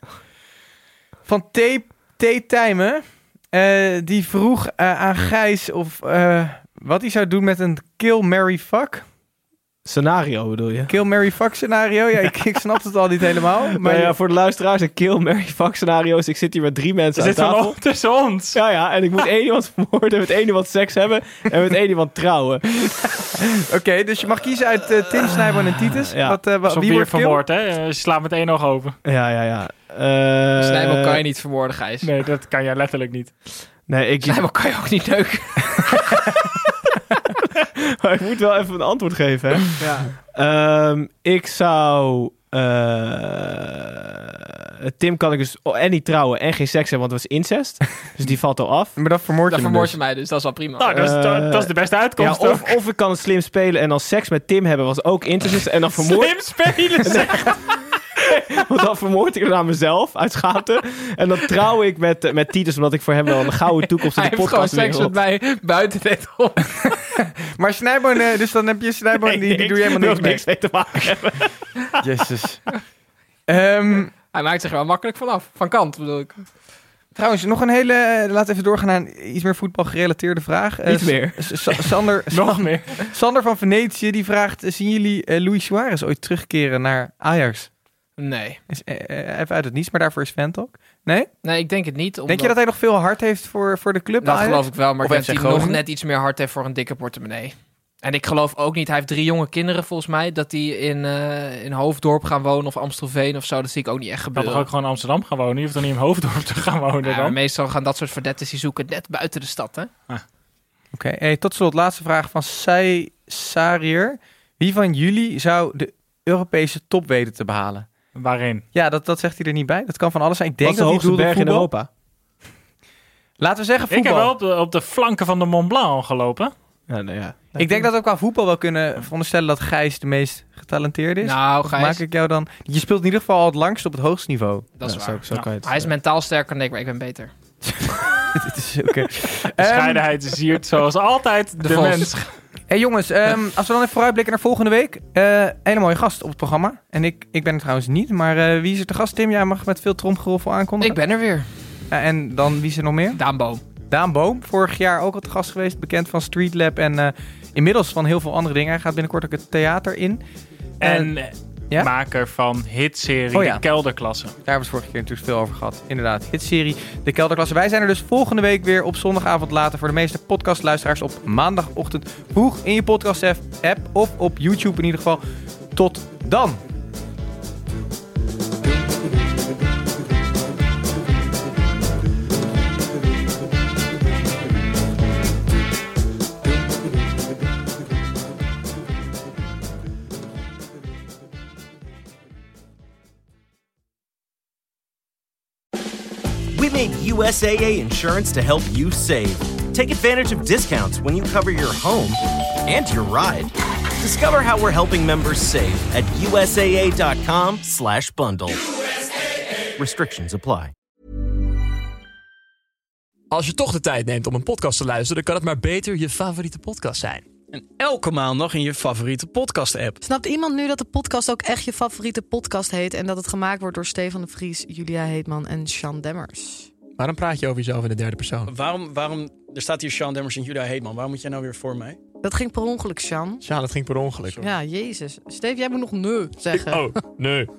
Van T. T. Tijmen. Eh, die vroeg eh, aan Gijs of eh, wat hij zou doen met een kill, marry, fuck. Scenario bedoel je? Kill, marry, fuck scenario. Ja, ik, ik snap het al niet helemaal. Maar <laughs> Maar ja, voor de luisteraars, een kill, Mary, fuck scenario's. Ik zit hier met drie mensen Er aan zit tafel. op tussen ons. Ja, ja, en ik moet één iemand vermoorden, met één iemand seks hebben en met één iemand trouwen. <laughs> Oké, dus je mag kiezen uit eh, Tim, Snijboon en Titus. Ja. Wat, eh, wa- Zo wie wordt vermoord, hè? Je slaat met één oog open. Ja, ja, ja. Eh, Snijbel kan je niet vermoorden, Gijs. Nee, dat kan jij letterlijk niet. Nee, ik, Snijbel kan je ook niet neuken. <laughs> <laughs> maar ik moet wel even een antwoord geven, hè. Ehm, ik zou... eh, Tim kan ik dus en niet trouwen en geen seks hebben, want het was incest. <laughs> Dus die valt al af. Maar dat vermoord je Dan hem vermoord je dus. mij dus. Dat is wel prima. Nou, dat is, Eh, dat is de beste Ja, uitkomst, of, toch? of ik kan het slim spelen en dan seks met Tim hebben, was ook incest. En dan <laughs> vermoord, Slim spelen, zeg. <laughs> want dan vermoord ik het aan mezelf uit schaamte. En dan trouw ik met, met Titus, omdat ik voor hem wel een gouden toekomst in Hij de heeft gewoon seks met mij buiten dit om. <laughs> Maar Snijboon, eh, dus dan heb je Snijboon, die, die doe je helemaal niks mee. niks mee te maken hebben. <laughs> Jezus. Ehm, Hij maakt zich wel makkelijk vanaf. Van kant bedoel ik. trouwens, nog een hele... eh, Laat even doorgaan naar een iets meer voetbalgerelateerde vraag. Eh, Niet meer. S- S- Sander, Nog meer. Sander van Venetië, die vraagt... eh, Zien jullie eh, Luis Suarez ooit terugkeren naar Ajax? Nee. Is, eh, eh, even uit het niets, maar daarvoor is Fantalk. Nee? Nee, ik denk het niet. Omdat... Denk je dat hij nog veel hard heeft voor, voor de club Dat geloof ik wel, maar Of ik denk dat hij nog net iets meer hard heeft voor een dikke portemonnee. En ik geloof ook niet, hij heeft drie jonge kinderen volgens mij, dat die in, eh, in Hoofddorp gaan wonen of Amstelveen of zo. Dat zie ik ook niet echt gebeuren. toch ook gewoon in Amsterdam gaan wonen? Je hoeft toch niet in Hoofddorp te gaan wonen Ja, dan? meestal gaan dat soort verdettes die zoeken net buiten de stad, hè? Oké, hey, tot slot, laatste vraag van Sai Sarier. Wie van jullie zou de Europese top weten te behalen? Waarin? Ja, dat, dat zegt hij er niet bij. Dat kan van alles zijn. Ik denk Wat is de dat hij hoogste berg in voetbal. Europa? Laten we zeggen Ik heb voetbal. wel op de, op de flanken van de Mont Blanc al gelopen. Ja, nou ja. Ik denk dat we qua voetbal wel kunnen veronderstellen dat Gijs de meest getalenteerde is. Nou, Gijs, maak ik jou dan... Je speelt in ieder geval al het langst op het hoogste niveau. dat is Ja, waar. Zo, zo kan je het Hij is mentaal sterker dan ik, maar ik ben beter. <laughs> Dit is oké. Bescheidenheid is hier zoals altijd de, De mens. Hey jongens, ehm, als we dan even vooruitblikken naar volgende week. eh hele mooie gast op het programma. En ik, ik ben er trouwens niet, maar eh, wie is er te gast? Tim, jij mag met veel tromgeroffel aankondigen. Ik ben er weer. Ja, en dan wie is er nog meer? Daan Boom. Daan Boom, vorig jaar ook al te gast geweest. Bekend van Street Lab en eh, inmiddels van heel veel andere dingen. Hij gaat binnenkort ook het theater in. En Ja? maker van hitserie Oh ja. De Kelderklasse. Daar hebben we het vorige keer natuurlijk veel over gehad. Inderdaad, hitserie De Kelderklasse. Wij zijn er dus volgende week weer op zondagavond later voor de meeste podcastluisteraars op maandagochtend vroeg in je podcast-app of op YouTube in ieder geval. Tot dan! USAA insurance to help you save. Take advantage of discounts when you cover your home and your ride. Discover how we're helping members save at usaa.com/bundle. Restrictions apply. Als je toch de tijd neemt om een podcast te luisteren, dan kan het maar beter je favoriete podcast zijn. En elke maandag in je favoriete podcast-app. Snapt iemand nu dat de podcast ook echt je favoriete podcast heet... en dat het gemaakt wordt door Stefan de Vries, Julia Heetman en Sean Demmers? Waarom praat je over jezelf in de derde persoon? Waarom, waarom, er staat hier Sean Demmers en Julia Heetman. Waarom moet jij nou weer voor mij? Dat ging per ongeluk, Sean. Ja, dat ging per ongeluk. Ja, jezus. Steve, jij moet nog nee zeggen. Oh, nee. <laughs>